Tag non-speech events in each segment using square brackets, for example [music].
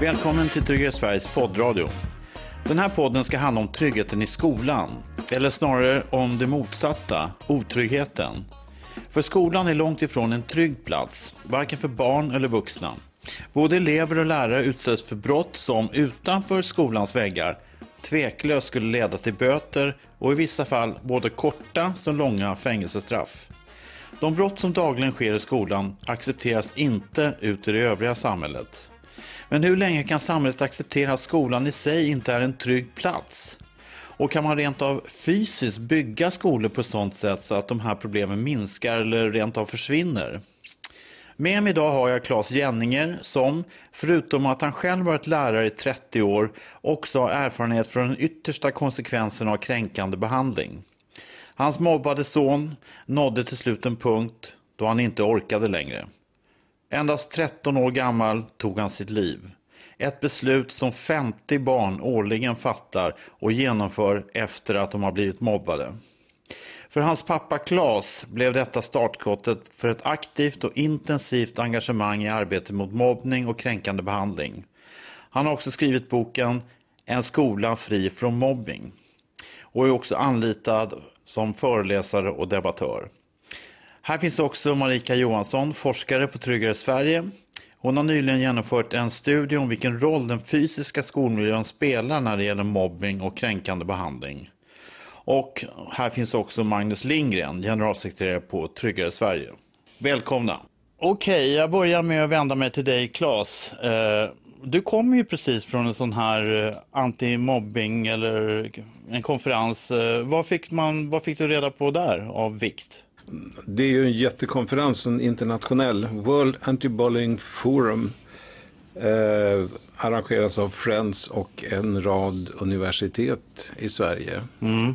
Välkommen till Tryggare Sveriges poddradio. Den här podden ska handla om tryggheten i skolan. Eller snarare om det motsatta, otryggheten. För skolan är långt ifrån en trygg plats, varken för barn eller vuxna. Både elever och lärare utsätts för brott som utanför skolans väggar tveklöst skulle leda till böter och i vissa fall både korta som långa fängelsestraff. De brott som dagligen sker i skolan accepteras inte ut i det övriga samhället. Men hur länge kan samhället acceptera att skolan i sig inte är en trygg plats? Och kan man rent av fysiskt bygga skolor på ett sådant sätt så att de här problemen minskar eller rent av försvinner? Med mig idag har jag Claes Jenninger som, förutom att han själv varit lärare i 30 år, också har erfarenhet från den yttersta konsekvensen av kränkande behandling. Hans mobbade son nådde till slut en punkt då han inte orkade längre. Endast 13 år gammal tog han sitt liv. Ett beslut som 50 barn årligen fattar och genomför efter att de har blivit mobbade. För hans pappa Klas blev detta startskottet för ett aktivt och intensivt engagemang i arbetet mot mobbning och kränkande behandling. Han har också skrivit boken En skola fri från mobbing och är också anlitad som föreläsare och debattör. Här finns också Marika Johansson, forskare på Tryggare Sverige. Hon har nyligen genomfört en studie om vilken roll den fysiska skolmiljön spelar när det gäller mobbing och kränkande behandling. Och här finns också Magnus Lindgren, generalsekreterare på Tryggare Sverige. Välkomna! Okej, okay, jag börjar med att vända mig till dig, Claes. Eh, du kommer ju precis från en sån här antimobbing anti-mobbing eller en konferens. Eh, vad fick, man, vad fick du reda på där av vikt? Det är ju en jättekonferens, en internationell World Anti-Bullying Forum. Eh, arrangeras av Friends och en rad universitet i Sverige. Mm.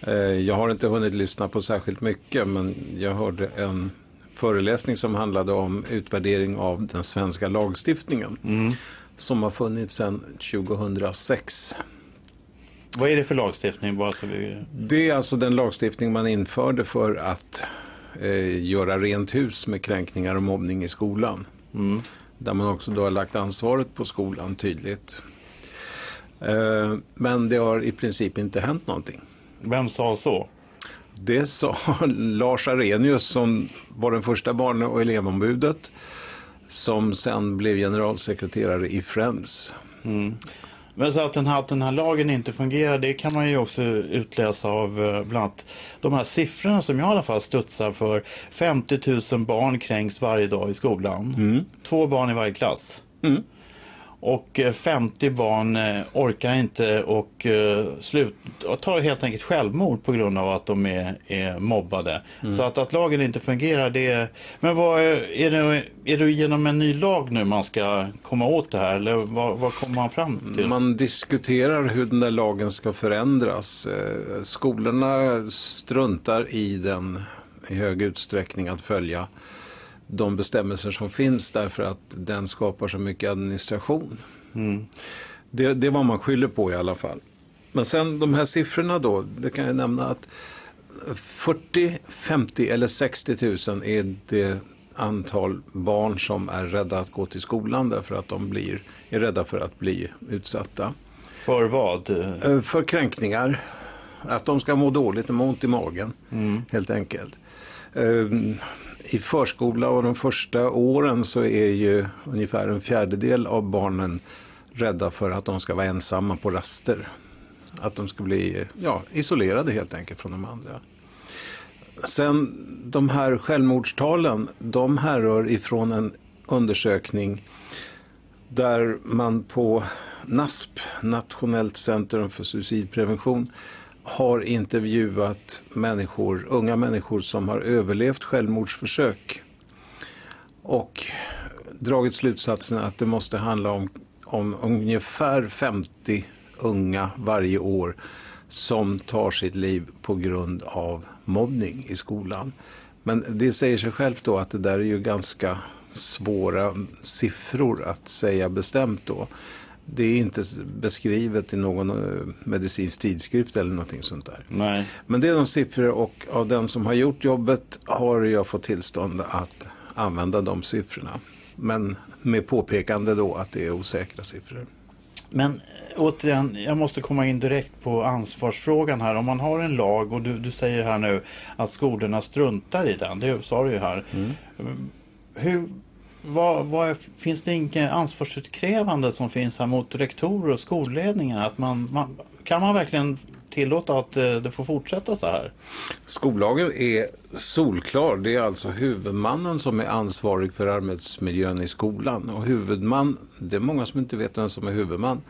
Eh, jag har inte hunnit lyssna på särskilt mycket men jag hörde en föreläsning som handlade om utvärdering av den svenska lagstiftningen. Mm. Som har funnits sedan 2006. Vad är det för lagstiftning? Bara så vi... Det är alltså den lagstiftning man införde för att eh, göra rent hus med kränkningar och mobbning i skolan. Mm. Där man också då har lagt ansvaret på skolan tydligt. Eh, men det har i princip inte hänt någonting. Vem sa så? Det sa [laughs] Lars Arrhenius som var den första barn och elevombudet som sen blev generalsekreterare i Friends. Mm. Men så att den, här, att den här lagen inte fungerar, det kan man ju också utläsa av eh, bland annat de här siffrorna som jag i alla fall studsar för. 50 000 barn kränks varje dag i skolan. Mm. Två barn i varje klass. Mm. Och 50 eh, barn eh, orkar inte och eh, slut, tar helt enkelt självmord på grund av att de är, är mobbade. Mm. Så att, att lagen inte fungerar, det är... Men vad, är, det, är det genom en ny lag nu man ska komma åt det här? Eller vad, vad kommer man fram till? Man diskuterar hur den där lagen ska förändras. Skolorna struntar i den i hög utsträckning att följa de bestämmelser som finns därför att den skapar så mycket administration. Mm. Det, det är vad man skyller på i alla fall. Men sen de här siffrorna då, det kan jag nämna att 40, 50 eller 60 000 är det antal barn som är rädda att gå till skolan därför att de blir, är rädda för att bli utsatta. För vad? Eh, för kränkningar. Att de ska må dåligt, de må ont i magen mm. helt enkelt. Ehm, i förskola och de första åren så är ju ungefär en fjärdedel av barnen rädda för att de ska vara ensamma på raster. Att de ska bli ja, isolerade helt enkelt från de andra. Sen de här självmordstalen, de härrör ifrån en undersökning där man på NASP, Nationellt centrum för suicidprevention, har intervjuat människor, unga människor som har överlevt självmordsförsök och dragit slutsatsen att det måste handla om, om ungefär 50 unga varje år som tar sitt liv på grund av mobbning i skolan. Men det säger sig självt då att det där är ju ganska svåra siffror att säga bestämt då det är inte beskrivet i någon eh, medicinsk tidskrift eller någonting sånt där. Nej. Men det är de siffror och av den som har gjort jobbet har jag fått tillstånd att använda de siffrorna. Men med påpekande då att det är osäkra siffror. Men eh, återigen, jag måste komma in direkt på ansvarsfrågan här. Om man har en lag och du, du säger här nu att skolorna struntar i den, det sa du ju här. Mm. Hur, vad, vad, finns det inget ansvarsutkrävande som finns här mot rektorer och skolledningar? Att man, man, kan man verkligen tillåta att eh, det får fortsätta så här? Skollagen är solklar. Det är alltså huvudmannen som är ansvarig för arbetsmiljön i skolan. Och huvudman, det är många som inte vet vem som är huvudman.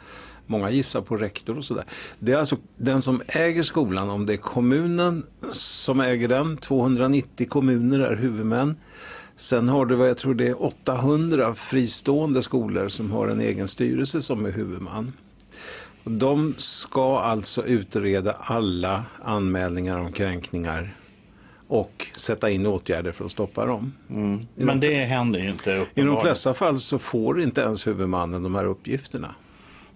Många gissar på rektor och sådär. Det är alltså den som äger skolan, om det är kommunen som äger den, 290 kommuner är huvudmän. Sen har du vad jag tror det är 800 fristående skolor som har en egen styrelse som är huvudman. De ska alltså utreda alla anmälningar om kränkningar och sätta in åtgärder för att stoppa dem. Mm. Men det händer ju inte. I de flesta fall så får inte ens huvudmannen de här uppgifterna.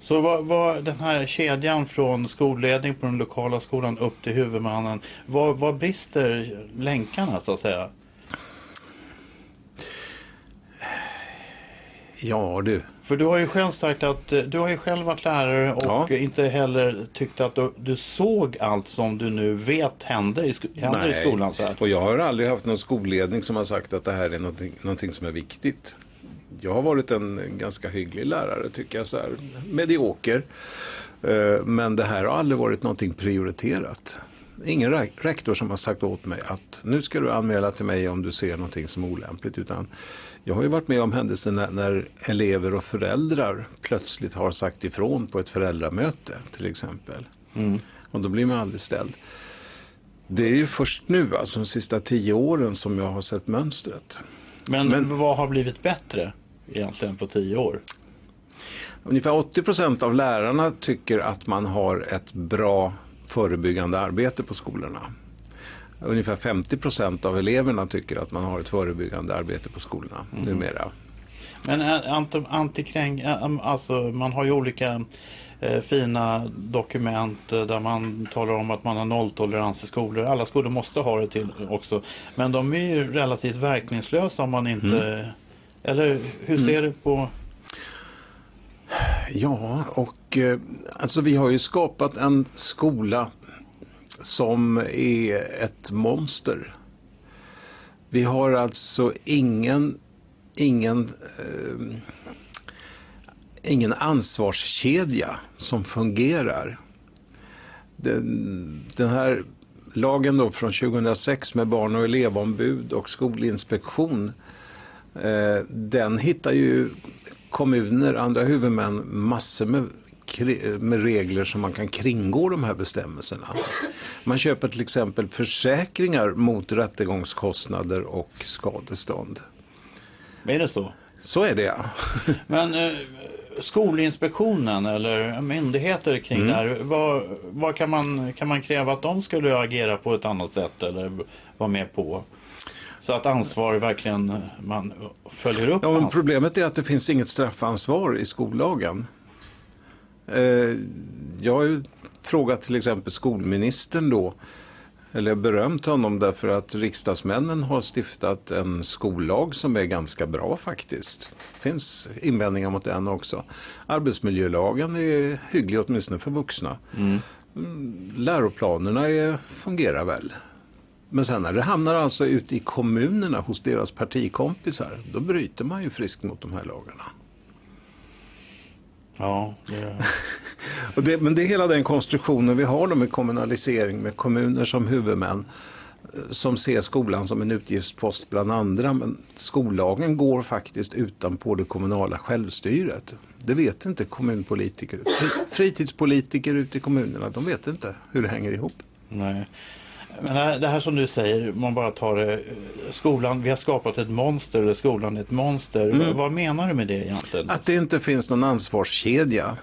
Så vad, vad, den här kedjan från skolledning på den lokala skolan upp till huvudmannen, vad, vad brister länkarna så att säga? Ja du. För du har ju själv sagt att eh, du har ju själv varit lärare och ja. inte heller tyckt att du, du, såg allt som du nu vet hände i, händer i skolans värld. och jag har aldrig haft någon skolledning som har sagt att det här är någonting, någonting som är viktigt. Jag har varit en ganska hygglig lärare tycker jag, så här, medioker. Eh, men det här har aldrig varit någonting prioriterat. Ingen rektor som har sagt åt mig att nu ska du anmäla till mig om du ser någonting som är olämpligt. Utan jag har ju varit med om händelser när, när, elever och föräldrar plötsligt har sagt ifrån på ett föräldramöte till exempel. Mm. Och då blir man aldrig ställd. Det är ju först nu, alltså de sista tio åren, som jag har sett mönstret. Men, Men vad har blivit bättre egentligen på tio år? Ungefär 80 procent av lärarna tycker att man har ett bra förebyggande arbete på skolorna. Ungefär 50 procent av eleverna tycker att man har ett förebyggande arbete på skolorna mm. numera. Men eh, antikräng, eh, alltså man har ju olika eh, fina dokument där man talar om att man har nolltolerans i skolor. Alla skolor måste ha det till också. Men de är ju relativt verkningslösa om man inte... Mm. Eller hur ser mm. du på... Ja, och eh, alltså vi har ju skapat en skola som är ett monster. Vi har alltså ingen, ingen, eh, ingen ansvarskedja som fungerar. Den, den här lagen då från 2006 med barn och elevombud och skolinspektion eh, den hittar ju kommuner, andra huvudmän massor med, med regler som man kan kringgå de här bestämmelserna. Man köper till exempel försäkringar mot rättegångskostnader och skadestånd. Är det så? Så är det ja. Men eh, Skolinspektionen eller myndigheter kring mm. det här, vad, vad, kan, man, kan man kräva att de skulle agera på ett annat sätt eller vara med på? Så att ansvar verkligen man följer upp. Ja, men problemet är att det finns inget straffansvar i skollagen. Eh, jag har ju frågat till exempel skolministern då, eller berömt honom därför att riksdagsmännen har stiftat en skollag som är ganska bra faktiskt. Det finns invändningar mot den också. Arbetsmiljölagen är hygglig åtminstone för vuxna. Mm. mm läroplanerna är, fungerar väl. Men sen när det hamnar alltså ute i kommunerna hos deras partikompisar, då bryter man ju friskt mot de här lagarna. Ja, det... [laughs] det, men det är hela den konstruktionen vi har då med kommunalisering, med kommuner som huvudmän eh, som ser skolan som en utgiftspost bland andra. Men skollagen går faktiskt utanpå det kommunala självstyret. Det vet inte kommunpolitiker. Fritidspolitiker ute i kommunerna, de vet inte hur det hänger ihop. Nej. Men det här som du säger, man bara tar det, skolan, vi har skapat ett monster eller skolan är ett monster. Mm. Vad menar du med det egentligen? Att det inte finns någon ansvarskedja.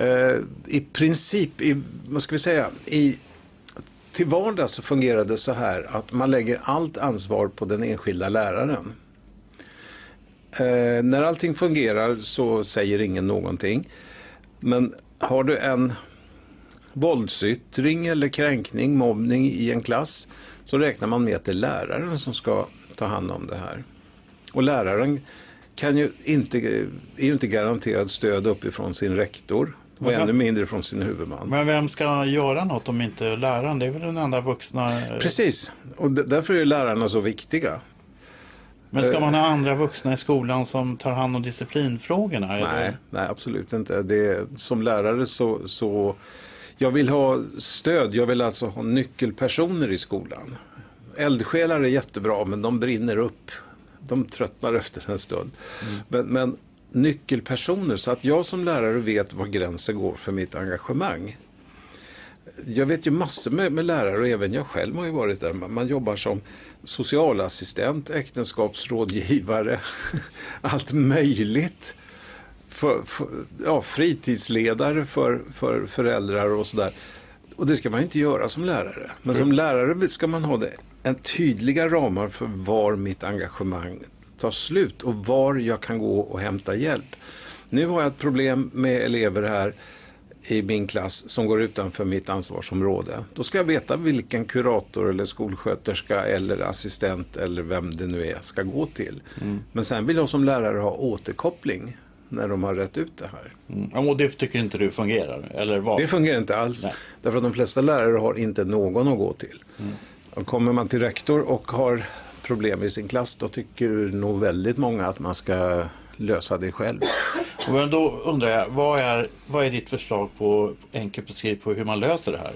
Uh, I princip, i, vad ska vi säga, i, till vardags så fungerar det så här att man lägger allt ansvar på den enskilda läraren. Uh, när allting fungerar så säger ingen någonting. Men har du en våldsyttring eller kränkning, mobbning i en klass så räknar man med att det är läraren som ska ta hand om det här. Och läraren kan ju inte, är ju inte garanterad stöd uppifrån sin rektor och ännu mindre från sin huvudman. Men vem ska göra något om inte läraren? Det är väl den enda vuxna? Precis, och därför är lärarna så viktiga. Men ska man ha andra vuxna i skolan som tar hand om disciplinfrågorna? Nej, nej absolut inte. Det, som lärare så, så jag vill ha stöd, jag vill alltså ha nyckelpersoner i skolan. Eldsjälar är jättebra men de brinner upp. De tröttnar efter en stund. Mm. Men, men nyckelpersoner så att jag som lärare vet var gränsen går för mitt engagemang. Jag vet ju massor med, med lärare och även jag själv har ju varit där. Man jobbar som socialassistent, äktenskapsrådgivare, [laughs] allt möjligt. För, för, ja, fritidsledare för, för föräldrar och sådär. Och det ska man inte göra som lärare. Men som lärare ska man ha det, en tydliga ramar för var mitt engagemang tar slut och var jag kan gå och hämta hjälp. Nu har jag ett problem med elever här i min klass som går utanför mitt ansvarsområde. Då ska jag veta vilken kurator eller skolsköterska eller assistent eller vem det nu är ska gå till. Mm. Men sen vill jag som lärare ha återkoppling när de har rätt ut det här. Mm. Och det tycker inte du fungerar? Eller vad? Det fungerar inte alls. Nej. Därför att de flesta lärare har inte någon att gå till. Mm. Och kommer man till rektor och har problem i sin klass då tycker nog väldigt många att man ska lösa det själv. Men då undrar jag, vad är, vad är ditt förslag på, enkelt beskrivet, på hur man löser det här?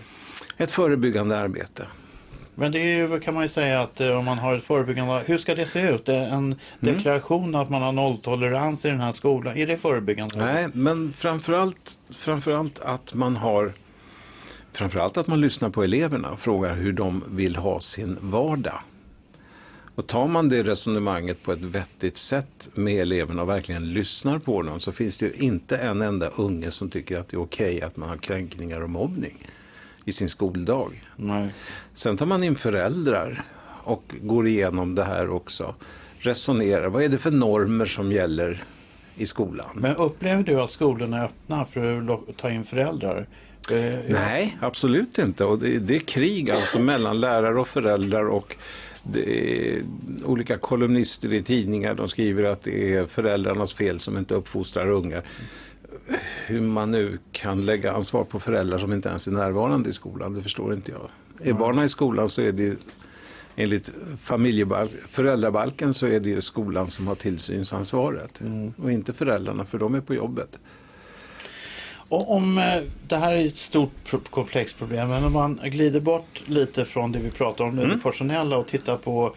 Ett förebyggande arbete. Men det är ju, kan man ju säga att eh, om man har ett förebyggande, hur ska det se ut? En mm. deklaration att man har nolltolerans i den här skolan, är det förebyggande? Nej, men framförallt, framförallt att man har Framförallt att man lyssnar på eleverna och frågar hur de vill ha sin vardag. Och tar man det resonemanget på ett vettigt sätt med eleverna och verkligen lyssnar på dem så finns det ju inte en enda unge som tycker att det är okej okay att man har kränkningar och mobbning i sin skoldag. Nej. Sen tar man in föräldrar och går igenom det här också. Resonerar, vad är det för normer som gäller i skolan? Men upplever du att skolorna är öppna för att ta in föräldrar? Eh. Nej, absolut inte. Och det, det, är krig alltså mellan lärare och föräldrar och olika kolumnister i tidningar de skriver att det är föräldrarnas fel som inte uppfostrar ungar. Hur man nu kan lägga ansvar på föräldrar som inte ens är närvarande i skolan, det förstår inte jag. Är barnen i skolan så är det enligt föräldrabalken så är det skolan som har tillsynsansvaret mm. och inte föräldrarna för de är på jobbet. Och om eh, det här är ett stort komplext problem, men om man glider bort lite från det vi pratar om nu, mm. det personella och tittar på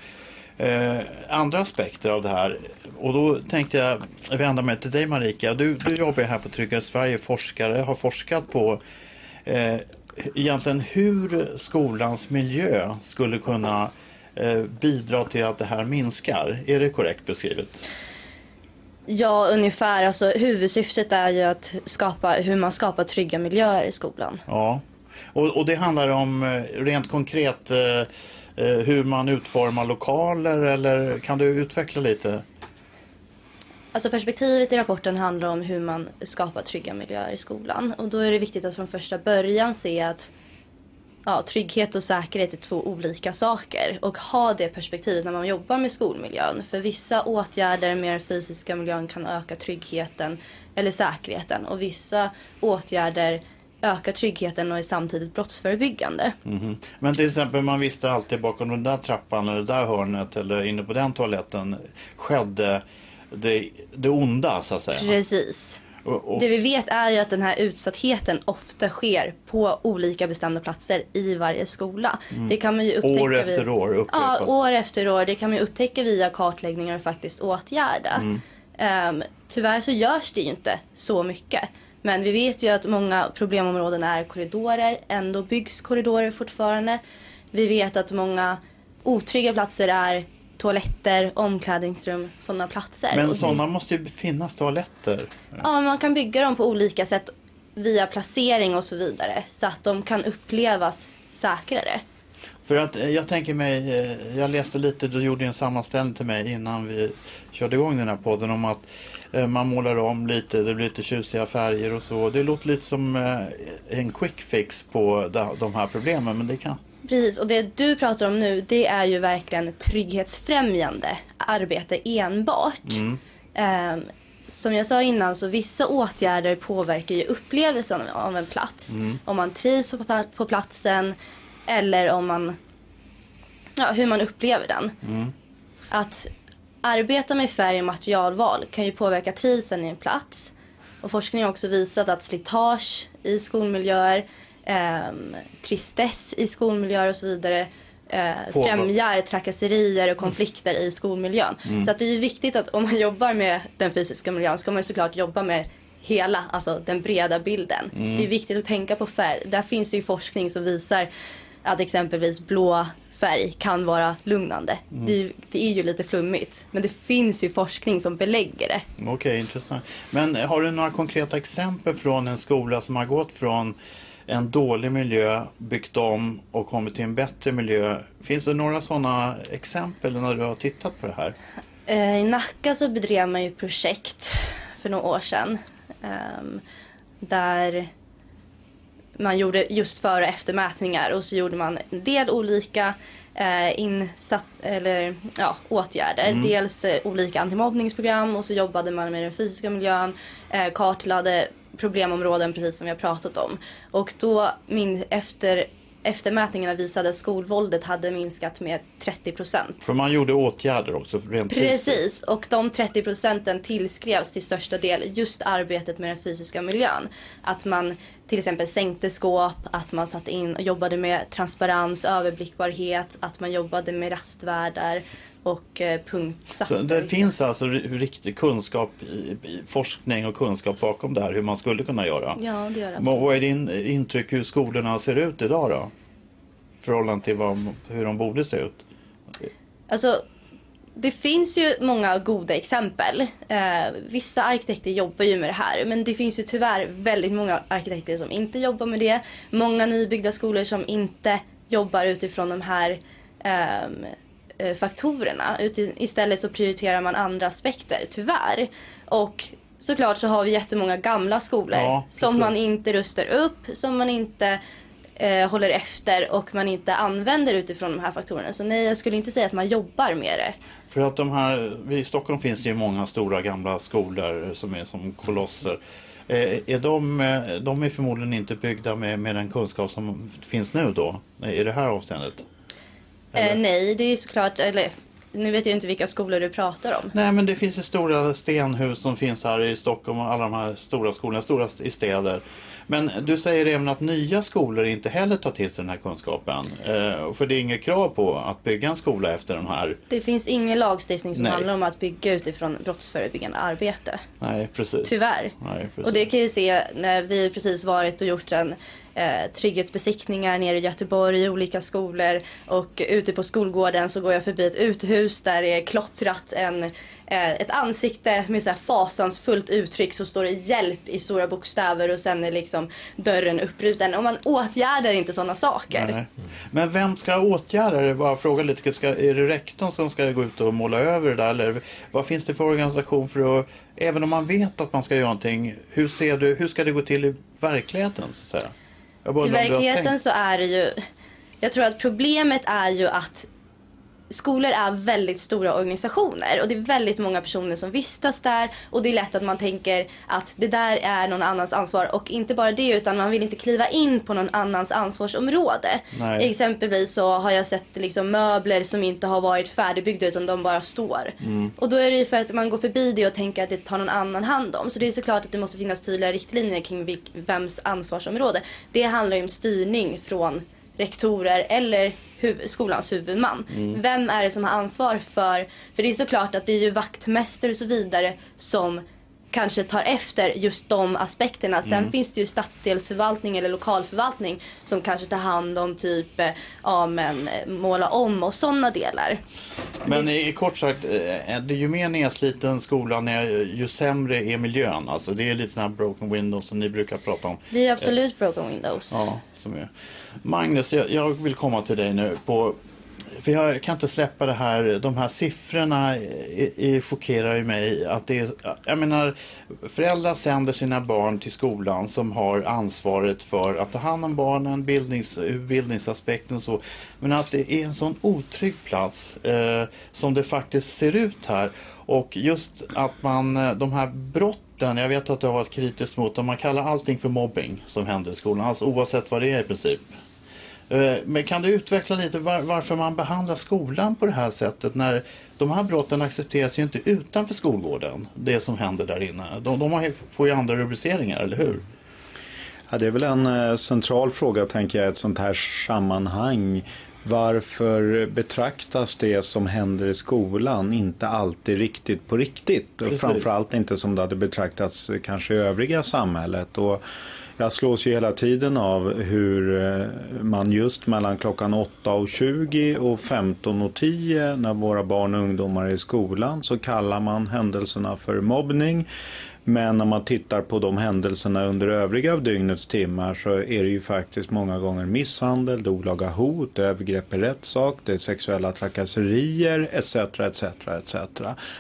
eh, andra aspekter av det här. Och då tänkte jag vända mig till dig Marika. Du, du jobbar här på Tryggare Sverige, forskare, har forskat på eh, egentligen hur skolans miljö skulle kunna eh, bidra till att det här minskar. Är det korrekt beskrivet? Ja, ungefär. Alltså, huvudsyftet är ju att skapa hur man skapar trygga miljöer i skolan. Ja, och, och det handlar om eh, rent konkret eh, eh, Eh, hur man utformar lokaler eller kan du utveckla lite? Alltså perspektivet i rapporten handlar om hur man skapar trygga miljöer i skolan. Och då är det viktigt att från första början se att ja, trygghet och säkerhet är två olika saker. Och ha det perspektivet när man jobbar med skolmiljön. För vissa åtgärder med den fysiska miljön kan öka tryggheten eller säkerheten. Och vissa åtgärder ökar tryggheten och är samtidigt brottsförebyggande. Mm -hmm. Men till exempel man visste alltid bakom den där trappan eller det där hörnet eller inne på den toaletten skedde det, det onda så att säga. Precis. Det vi vet är ju att den här utsattheten ofta sker på olika bestämda platser i varje skola. Mm. Det kan man ju upptäcka år efter vid... år? Ja, år efter år. Det kan man ju upptäcka via kartläggningar och faktiskt åtgärda. Mm. Um, tyvärr så görs det ju inte så mycket. Men vi vet ju att många problemområden är korridorer. Ändå byggs korridorer fortfarande. Vi vet att många otrygga platser är toaletter, omklädningsrum, sådana platser. Men sådana måste ju finnas toaletter. Ja, man kan bygga dem på olika sätt via placering och så vidare så att de kan upplevas säkrare. För att eh, jag tänker mig, eh, jag läste lite, du gjorde en sammanställning till mig innan vi körde igång den här podden om att man målar om lite, det blir lite tjusiga färger och så. Det låter lite som en quick fix på de här problemen men det kan Precis, och det du pratar om nu det är ju verkligen trygghetsfrämjande arbete enbart. Mm. Eh, som jag sa innan så vissa åtgärder påverkar ju upplevelsen av en plats. Mm. Om man trivs på platsen eller om man, ja, hur man upplever den. Mm. Att arbeta med färg och materialval kan ju påverka trivseln i en plats. Och forskning har också visat att slitage i skolmiljöer, eh, tristess i skolmiljöer och så vidare eh, främjar trakasserier och konflikter mm. i skolmiljön. Mm. Så att det är ju viktigt att om man jobbar med den fysiska miljön ska man ju såklart jobba med hela, alltså den breda bilden. Mm. Det är viktigt att tänka på färg. Där finns det ju forskning som visar att exempelvis blå färg kan vara lugnande. Mm. Det, är ju, det, är ju, lite flummigt. Men det finns ju forskning som belägger det. Okej, okay, intressant. Men har du några konkreta exempel från en skola som har gått från en dålig miljö, byggt om och kommit till en bättre miljö. Finns det några sådana exempel när du har tittat på det här? Eh, I Nacka så bedrev man ju projekt för några år sedan. Ehm, där man gjorde just före och eftermätningar och så gjorde man en del olika eh, insatt, eller, ja, åtgärder. Mm. Dels eh, olika antimobbningsprogram och så jobbade man med den fysiska miljön, eh, kartlade problemområden precis som vi har pratat om. Och då min, efter eftermätningarna visade att skolvåldet hade minskat med 30 procent. För man gjorde åtgärder också? Precis, och de 30 procenten tillskrevs till största del just arbetet med den fysiska miljön. Att man till exempel sänkte skåp, att man satte in och jobbade med transparens, överblickbarhet, att man jobbade med rastvärdar och eh, punktsatte. Så det finns alltså riktig kunskap, forskning och kunskap bakom det här hur man skulle kunna göra? Ja, det gör det. Vad är din intryck hur skolorna ser ut idag då? förhållande till vad, hur de borde se ut? Alltså, det finns ju många goda exempel. Eh, vissa arkitekter jobbar ju med det här men det finns ju tyvärr väldigt många arkitekter som inte jobbar med det. Många nybyggda skolor som inte jobbar utifrån de här ehm, eh, faktorerna. Istället så prioriterar man andra aspekter, tyvärr. Och såklart så har vi jättemånga gamla skolor ja, som man inte rustar upp, som man inte eh, håller efter och man inte använder utifrån de här faktorerna. Så nej, jag skulle inte säga att man jobbar med det. För att de här, I Stockholm finns det ju många stora gamla skolor som är som kolosser. Eh, är de, eh, de är förmodligen inte byggda med, med den kunskap som finns nu då, i det här avseendet? Eh, nej, det är såklart, eller nu vet jag inte vilka skolor du pratar om. Nej, men det finns ju stora stenhus som finns här i Stockholm och alla de här stora skolorna, stora i städer. Men du säger även att nya skolor inte heller tar till sig den här kunskapen. Eh, för det är inget krav på att bygga en skola efter den här. Det finns ingen lagstiftning som Nej. handlar om att bygga utifrån brottsförebyggande arbete. Nej, precis. Tyvärr. Nej, precis. Och det kan ju se när vi precis varit och gjort en eh, trygghetsbesiktningar nere i Göteborg i olika skolor och ute på skolgården så går jag förbi ett uthus där det är klottrat en, eh, ett ansikte med så här fasansfullt uttryck så står det hjälp i stora bokstäver och sen är liksom dörren uppbruten. Och man åtgärdar inte sådana saker. Nej. Men vem ska åtgärda det? Bara fråga lite, ska, är det rektorn som ska gå ut och måla över det där? Eller vad finns det för organisation för att Även om man vet att man ska göra någonting, hur, ser du, hur ska det gå till i verkligheten? Så att säga? I verkligheten så är det ju... Jag tror att problemet är ju att skolor är väldigt stora organisationer och det är väldigt många personer som vistas där och det är lätt att man tänker att det där är någon annans ansvar och inte bara det utan man vill inte kliva in på någon annans ansvarsområde. Nej. Exempelvis så har jag sett liksom möbler som inte har varit färdigbyggda utan de bara står. Mm. Och då är det ju för att man går förbi det och tänker att det tar någon annan hand om. Så det är såklart att det måste finnas tydliga riktlinjer kring vems ansvarsområde. Det handlar ju om styrning från rektorer eller huv skolans huvudman. Mm. Vem är det som har ansvar för, för det är såklart att det är ju vaktmästare och så vidare som kanske tar efter just de aspekterna. Sen mm. finns det ju stadsdelsförvaltning eller lokalförvaltning som kanske tar hand om typ, eh, ja men eh, måla om och sådana delar. Men det... i kort sagt, eh, det är ju mer nedsliten skolan ju sämre är miljön. Alltså det är lite sådana här broken windows som ni brukar prata om. Det är absolut broken windows. Ja, som är. Magnus, jag, jag, vill komma till dig nu. På, för jag kan inte släppa det här, de här siffrorna i, i chockerar ju mig. Att det är, jag menar, föräldrar sänder sina barn till skolan som har ansvaret för att ta hand om barnen, bildnings, bildningsaspekten och så. Men att det är en sån otrygg plats eh, som det faktiskt ser ut här. Och just att man, eh, de här brotten, jag vet att du har varit kritisk mot dem, man kallar allting för mobbing som händer i skolan, alltså oavsett vad det är i princip. Eh, men kan du utveckla lite var, varför man behandlar skolan på det här sättet när de här brotten accepteras ju inte utanför skolgården, det som händer där inne. De, de får ju andra rubriceringar, eller hur? Ja, det är väl en eh, central fråga, tänker jag, i ett sånt här sammanhang. Varför betraktas det som händer i skolan inte alltid riktigt på riktigt? Och framförallt inte som det hade betraktats kanske i övriga samhället. Och jag slås ju hela tiden av hur eh, man just mellan klockan 8 och 20 och 15 och 10 när våra barn och ungdomar är i skolan så kallar man händelserna för mobbning. Men när man tittar på de händelserna under övriga av dygnets timmar så är det ju faktiskt många gånger misshandel, det olaga hot, övergrepp i rättssak, det är sexuella trakasserier etc. etc. etc.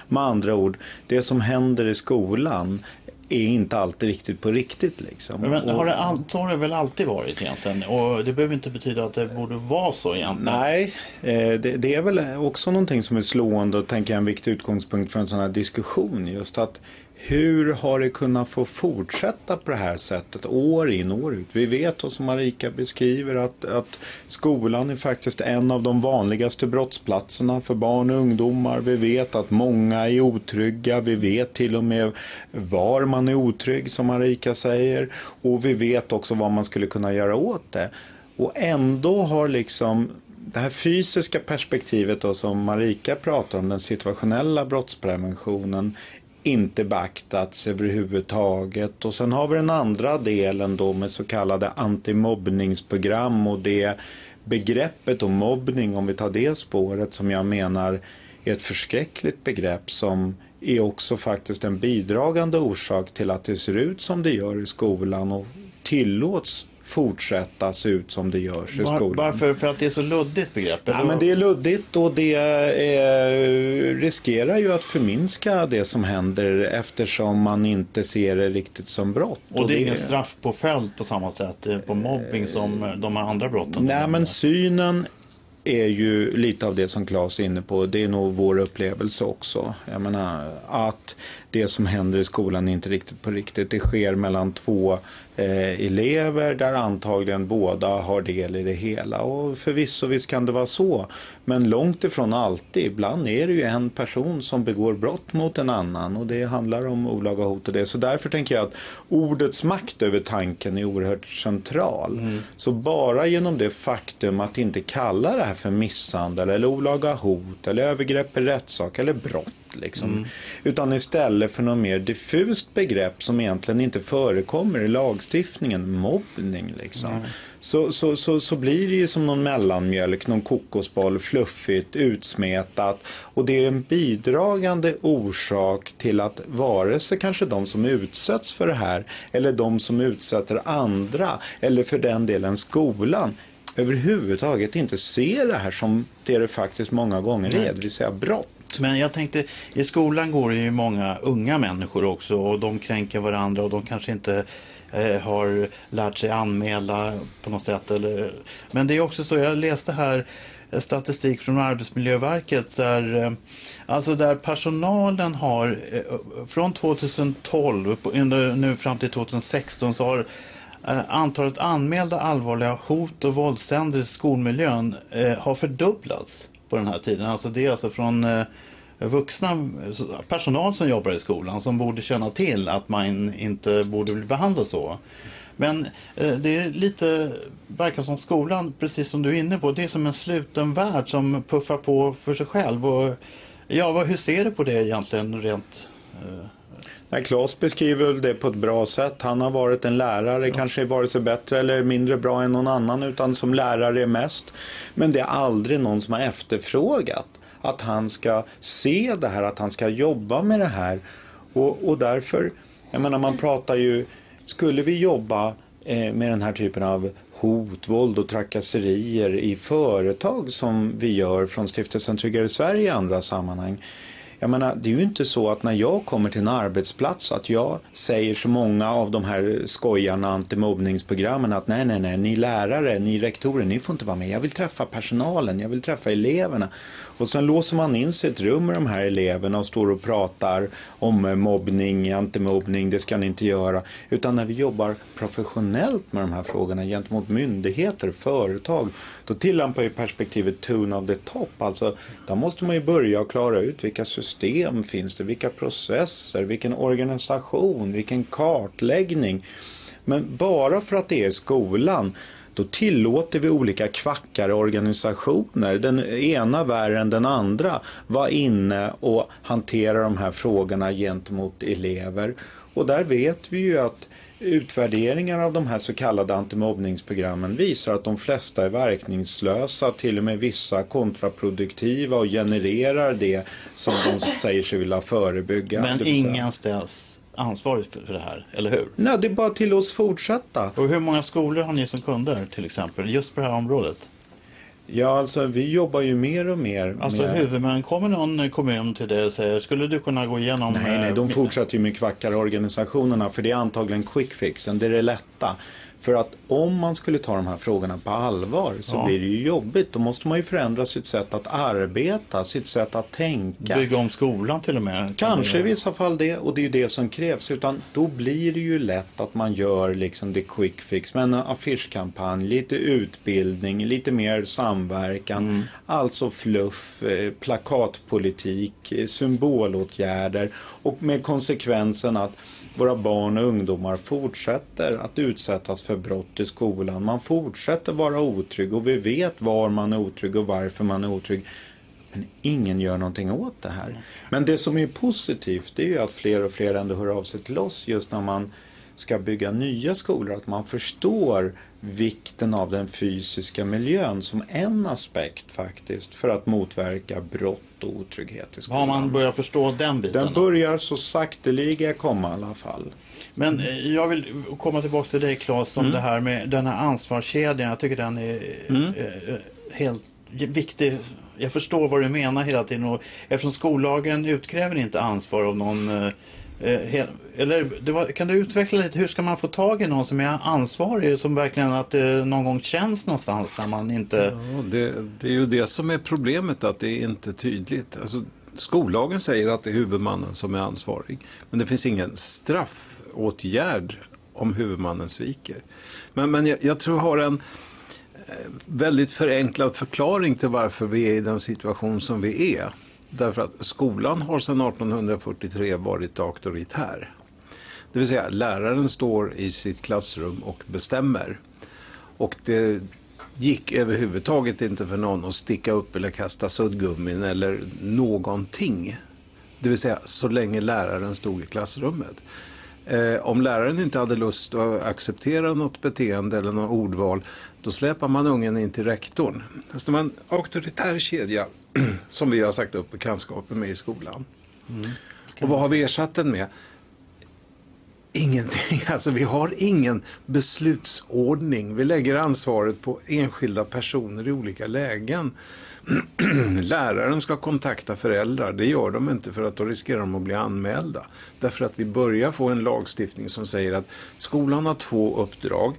Med andra ord, det som händer i skolan är inte alltid riktigt på riktigt. Liksom. Men har det, all, har det väl alltid varit egentligen? Och det behöver inte betyda att det borde vara så egentligen. Nej, eh, det, det, är väl också någonting som är slående och tänker jag en viktig utgångspunkt för en sån här diskussion. Just att hur har det kunnat få fortsätta på det här sättet år in år ut? Vi vet, och som Marika beskriver, att, att skolan är faktiskt en av de vanligaste brottsplatserna för barn och ungdomar. Vi vet att många är otrygga. Vi vet till och med var man är otrygg, som Marika säger. Och vi vet också vad man skulle kunna göra åt det. Och ändå har liksom det här fysiska perspektivet då, som Marika pratar om, den situationella brottspreventionen, inte beaktats överhuvudtaget. Och sen har vi den andra delen då med så kallade antimobbningsprogram och det begreppet om mobbning, om vi tar det spåret, som jag menar är ett förskräckligt begrepp som är också faktiskt en bidragande orsak till att det ser ut som det gör i skolan och tillåts fortsätta se ut som det görs i skolan. Varför? För att det är så luddigt begrepp? Ja, men det är luddigt och det är, riskerar ju att förminska det som händer eftersom man inte ser det riktigt som brott. Och, och det är ingen straffpåföljd på samma sätt på mobbing som de här andra brotten? Nej, men synen är ju lite av det som Claes är inne på. Det är nog vår upplevelse också. Jag menar att det som händer i skolan är inte riktigt på riktigt. Det sker mellan två eh, elever där antagligen båda har del i det hela. Och förvisso visst kan det vara så. Men långt ifrån alltid. Ibland är det ju en person som begår brott mot en annan och det handlar om olaga hot och det. Så därför tänker jag att ordets makt över tanken är oerhört central. Mm. Så bara genom det faktum att inte kalla det här för misshandel eller olaga hot eller övergrepp i rättssak eller brott Liksom. Mm. Utan istället för något mer diffust begrepp som egentligen inte förekommer i lagstiftningen, mobbning. Liksom. Mm. Så, så, så, så blir det ju som någon mellanmjölk, någon kokosboll, fluffigt, utsmetat. Och det är en bidragande orsak till att vare sig kanske de som utsätts för det här eller de som utsätter andra eller för den delen skolan överhuvudtaget inte ser det här som det det faktiskt många gånger är, det vill säga brott. Men jag tänkte, i skolan går det ju många unga människor också och de kränker varandra och de kanske inte eh, har lärt sig anmäla på något sätt. Eller... Men det är också så, jag läste här statistik från Arbetsmiljöverket där, eh, alltså där personalen har eh, från 2012 nu fram till 2016 så har eh, antalet anmälda allvarliga hot och våldshändelser i skolmiljön har fördubblats på den här tiden. Alltså det är alltså från eh, vuxna personal som jobbar i skolan som borde känna till att man inte borde bli behandlad så. Men eh, det är lite, verkar som skolan, precis som du är inne på, det är som en sluten värld som puffar på för sig själv. Och, ja, vad, hur ser du på det egentligen rent eh, Nej, Claes beskriver det på ett bra sätt. Han har varit en lärare, ja. kanske vare sig bättre eller mindre bra än någon annan, utan som lärare mest. Men det är aldrig någon som har efterfrågat att han ska se det här, att han ska jobba med det här. Och, och därför, jag menar man pratar ju, skulle vi jobba eh, med den här typen av hot, våld och trakasserier i företag som vi gör från Stiftelsen Tryggare Sverige i andra sammanhang jag menar, det är ju inte så att när jag kommer till en arbetsplats att jag säger så många av de här skojarna antimobbningsprogrammen att nej, nej, nej, ni lärare, ni rektorer, ni får inte vara med. Jag vill träffa personalen, jag vill träffa eleverna. Och sen låser man in sig i ett rum med de här eleverna och står och pratar om eh, mobbning, antimobbning, det ska ni inte göra. Utan när vi jobbar professionellt med de här frågorna gentemot myndigheter, företag, då tillämpar ju perspektivet tune of the top. Alltså, där måste man ju börja och klara ut vilka system finns det, vilka processer, vilken organisation, vilken kartläggning. Men bara för att det är skolan då tillåter vi olika kvackare organisationer, den ena värre än den andra, vara inne och hantera de här frågorna gentemot elever. Och där vet vi ju att utvärderingar av de här så kallade antimobbningsprogrammen visar att de flesta är verkningslösa, till och med vissa kontraproduktiva och genererar det som de säger sig vilja förebygga. Men ingen ställs ansvarig för det här, eller hur? Nej, det är bara till oss fortsätta. Och hur många skolor har ni som kunder till exempel, just på det här området? Ja, alltså vi jobbar ju mer och mer Alltså med... huvudmän, kommer någon kommun till dig och säger, skulle du kunna gå igenom... Nej, nej, de eh, fortsätter ju med kvackarorganisationerna för det är antagligen quick fixen, det är det lätta. För att om man skulle ta de här frågorna på allvar så Ja. blir det ju jobbigt. Då måste man ju förändra sitt sätt att arbeta, sitt sätt att tänka. Bygga om skolan till och med. Kanske i vissa fall det och det är ju det som krävs. Utan då blir det ju lätt att man gör liksom det quick fix med en affischkampanj, lite utbildning, lite mer samverkan. Alltså fluff, eh, plakatpolitik, eh, symbolåtgärder och med konsekvensen att våra barn och ungdomar fortsätter att utsättas för brott i skolan. Man fortsätter vara otrygg och vi vet var man är otrygg och varför man är otrygg. Men ingen gör någonting åt det här. Men det som är positivt det är ju att fler och fler ändå hör av sig till oss just när man ska bygga nya skolor. Att man förstår vikten av den fysiska miljön som en aspekt faktiskt för att motverka brott och otrygghet i Har skolan. man börjat förstå den biten? Den börjar så sakteliga komma i alla fall. Men eh, jag vill komma tillbaka till dig Claes, Mm. om det här med den här ansvarskedjan. Jag tycker den är eh, eh, helt viktig. Jag förstår vad du menar hela tiden. Och eftersom skollagen utkräver inte ansvar av någon Eh, eller det var, kan du utveckla lite, hur ska man få tag i någon som är ansvarig, som verkligen att det någon gång känns någonstans när man inte... Ja, det, det är ju det som är problemet, att det är inte tydligt. Alltså, skollagen säger att det är huvudmannen som är ansvarig, men det finns ingen straffåtgärd om huvudmannen sviker. Men, men jag, jag tror jag har en eh, väldigt förenklad förklaring till varför vi är i den situation som vi är. Därför att skolan har sedan 1843 varit auktoritär. Det vill säga läraren står i sitt klassrum och bestämmer. Och det gick överhuvudtaget inte för någon att sticka upp eller kasta suddgummin eller någonting. Det vill säga så länge läraren stod i klassrummet. Eh, om läraren inte hade lust att acceptera något beteende eller något ordval, då släpar man ungen in till rektorn. Alltså det var en auktoritär kedja [clears throat] som vi har sagt upp bekantskapen med i skolan. Och vad har vi ersatt den med? Ingenting. [laughs] Alltså vi har ingen beslutsordning. Vi lägger ansvaret på enskilda personer i olika lägen. [clears throat] Läraren ska kontakta föräldrar. Det gör de inte för att då riskerar de att bli anmälda. Därför att vi börjar få en lagstiftning som säger att skolan har två uppdrag.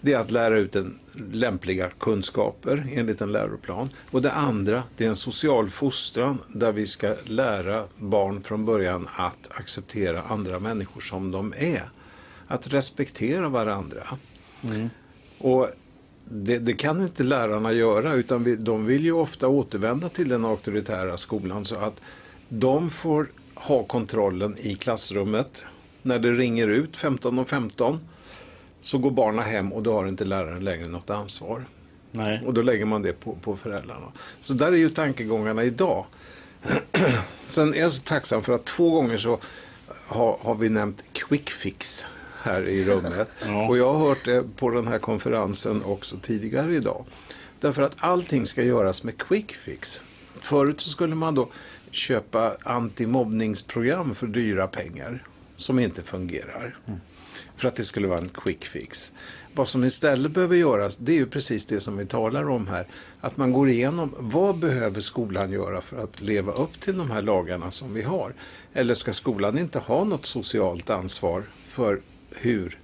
Det är att lära ut en lämpliga kunskaper enligt en läroplan. Och det andra, det är en social fostran där vi ska lära barn från början att acceptera andra människor som de är. Att respektera varandra. Och det, det kan inte lärarna göra utan vi, de vill ju ofta återvända till den auktoritära skolan så att de får ha kontrollen i klassrummet. När det ringer ut 15 och 15 så går barnen hem och då har inte läraren längre något ansvar. Nej. Och då lägger man det på, på föräldrarna. Så där är ju tankegångarna idag. [clears throat] Sen är jag så tacksam för att två gånger så har, har vi nämnt quick fix här i rummet. [laughs] Ja. Och jag har hört det på den här konferensen också tidigare idag. Därför att allting ska göras med quick fix. Förut så skulle man då köpa antimobbningsprogram för dyra pengar som inte fungerar. För att det skulle vara en quick fix. vad som istället behöver göras, det är ju precis det som vi talar om här. Att man går igenom, vad behöver skolan göra för att leva upp till de här lagarna som vi har? Eller ska skolan inte ha något socialt ansvar för hur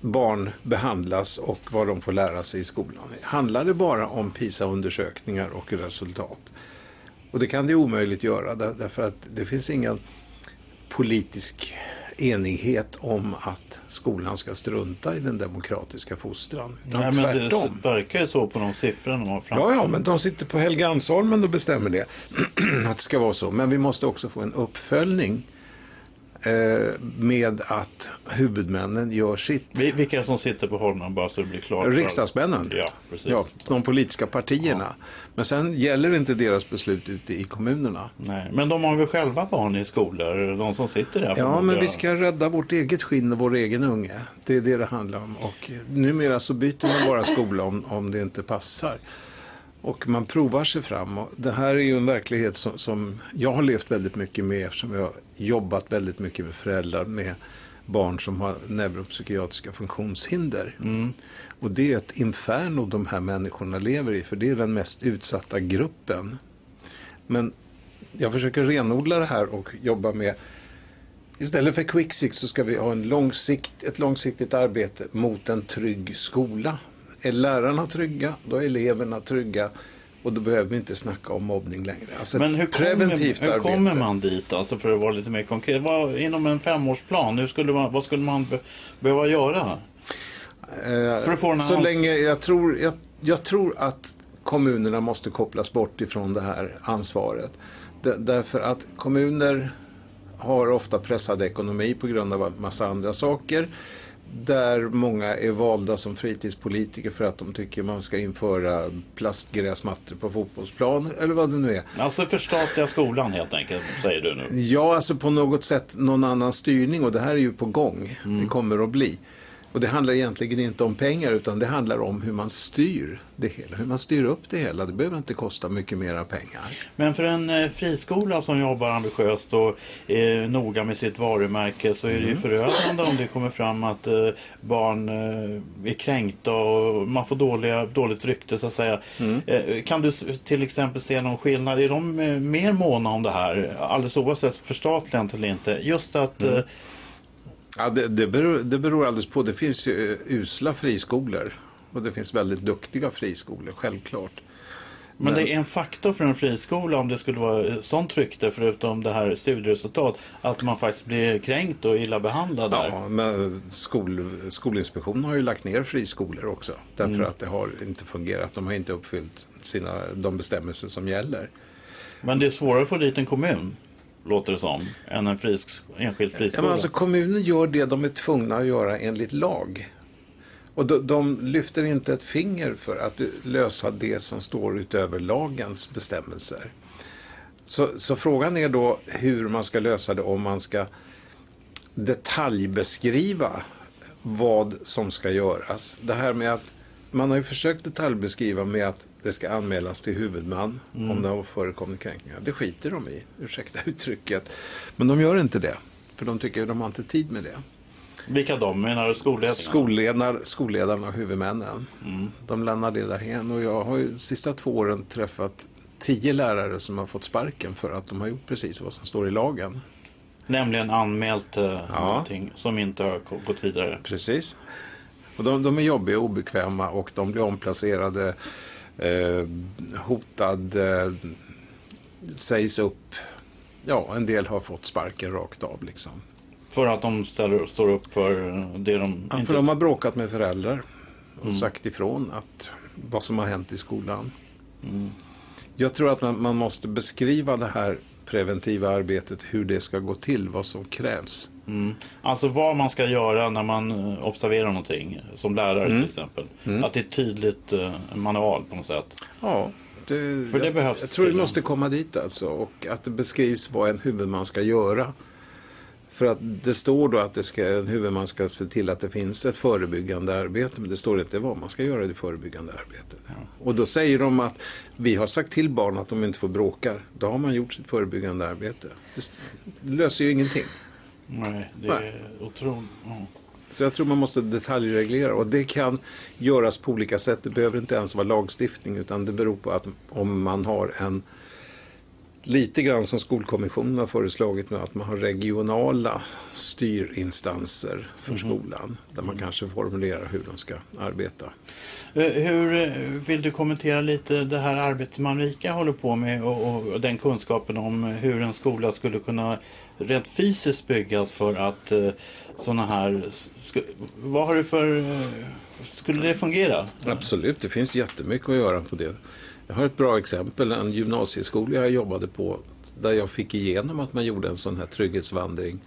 barn behandlas och vad de får lära sig i skolan? Handlar det bara om PISA-undersökningar och resultat? Och det kan det omöjligt göra därför att det finns ingen politisk enighet om att skolan ska strunta i den demokratiska fostran. Utan Nej, men tvärtom. Det verkar ju så på de siffror de har framför. Ja, ja, men de sitter på Helgeandsholmen och bestämmer det. [clears throat] att det ska vara så. Men vi måste också få en uppföljning med att huvudmännen gör sitt. Vilka som sitter på Holmen bara så det blir klart? Riksdagsmännen. Ja, precis. Ja, de politiska partierna. Ja. Men sen gäller inte deras beslut ute i kommunerna. Nej, men de har väl själva barn i skolor, de som sitter där? Ja, men vi ska rädda vårt eget skinn och vår egen unge. Det är det det handlar om. Och numera så byter man bara skola om, om det inte passar. Och man provar sig fram. Och det här är ju en verklighet som, som, jag har levt väldigt mycket med eftersom jag har jobbat väldigt mycket med föräldrar med barn som har neuropsykiatriska funktionshinder. Mm. Och det är ett inferno de här människorna lever i, för det är den mest utsatta gruppen. Men jag försöker renodla det här och jobba med Istället för quick så ska vi ha en långsikt, ett långsiktigt arbete mot en trygg skola är lärarna trygga, då är eleverna trygga. Och då behöver vi inte snacka om mobbning längre. Alltså Men hur kommer, hur kommer man dit, alltså för att vara lite mer konkret? Vad, inom en femårsplan, hur skulle man, vad skulle man be, behöva göra? Eh, för att få så länge, jag tror, jag, jag, tror att kommunerna måste kopplas bort ifrån det här ansvaret. Därför att kommuner har ofta pressad ekonomi på grund av en massa andra saker där många är valda som fritidspolitiker för att de tycker man ska införa plastgräsmattor på fotbollsplaner eller vad det nu är. Alltså förstatliga skolan helt enkelt, säger du nu? Ja, alltså på något sätt någon annan styrning och det här är ju på gång. Mm. Det kommer att bli. Och det handlar egentligen inte om pengar utan det handlar om hur man styr det hela. Hur man styr upp det hela. Det behöver inte kosta mycket mera pengar. Men för en eh, friskola som jobbar ambitiöst och är noga med sitt varumärke så är det ju mm. förödande om det kommer fram att eh, barn eh, är kränkta och man får dåliga, dåligt rykte så att säga. Mm. Kan du till exempel se någon skillnad? Är de mer måna om det här? Alldeles oavsett förstatligande eller inte. Just att mm Ja, det, det, beror, det beror alldeles på. Det finns ju eh, usla friskolor och det finns väldigt duktiga friskolor, självklart. Men, det är en faktor för en friskola om det skulle vara sånt rykte förutom det här studieresultat att man faktiskt blir kränkt och illa behandlad där. Ja, men skol, Skolinspektionen har ju lagt ner friskolor också därför mm. att det har inte fungerat. De har inte uppfyllt sina, de bestämmelser som gäller. Men det är svårare att få dit en kommun låter det som, än en frisk, enskild friskola. Ja, alltså, kommunen gör det de är tvungna att göra enligt lag. Och de, de, lyfter inte ett finger för att lösa det som står utöver lagens bestämmelser. Så, så, frågan är då hur man ska lösa det om man ska detaljbeskriva vad som ska göras. Det här med att man har ju försökt detaljbeskriva med att det ska anmälas till huvudman mm. om det har förekommit kränkningar. Det skiter de i, ursäkta uttrycket. Men de gör inte det, för de tycker att de har inte tid med det. Vilka de? Menar du skolledarna? Skolledar, skolledarna och huvudmännen. Mm. De lämnar det därhen. Och jag har ju de sista två åren träffat tio lärare som har fått sparken för att de har gjort precis vad som står i lagen. Nämligen anmält eh, ja. någonting som inte har gått vidare. Precis. Och de, de är jobbiga och obekväma och de blir omplacerade hotad, eh, sägs upp. Ja, en del har fått sparken rakt av liksom. För att de ställer, står upp för det de... Ja, inte... för de har bråkat med föräldrar och mm. sagt ifrån att vad som har hänt i skolan. Mm. Jag tror att man, man måste beskriva det här preventiva arbetet, hur det ska gå till, vad som krävs. Mm. Alltså vad man ska göra när man eh, observerar någonting, som lärare mm. till exempel. Mm. Att det är tydligt eh, manual på något sätt. Ja, det, För det jag, behövs. Jag tror det måste komma dit alltså. Och att det beskrivs vad en huvudman ska göra. För att det står då att det ska, en huvudman ska se till att det finns ett förebyggande arbete. Men det står inte vad man ska göra i det förebyggande arbetet. Ja. Och då säger de att vi har sagt till barn att de inte får bråka. Då har man gjort sitt förebyggande arbete. Det löser ju ingenting. Nej, det är otroligt. Ja. Så jag tror man måste detaljreglera och det kan göras på olika sätt. Det behöver inte ens vara lagstiftning utan det beror på att om man har en lite grann som Skolkommissionen har föreslagit med att man har regionala styrinstanser för mm. skolan. Där man kanske formulerar hur de ska arbeta. Eh, hur eh, vill du kommentera lite det här arbetet Manrika håller på med och, och, den kunskapen om hur en skola skulle kunna rent fysiskt byggas för att eh, sådana här... Vad har du för... Skulle det fungera? Absolut, det finns jättemycket att göra på det. Jag har ett bra exempel, en gymnasieskola jag jobbade på där jag fick igenom att man gjorde en sån här trygghetsvandring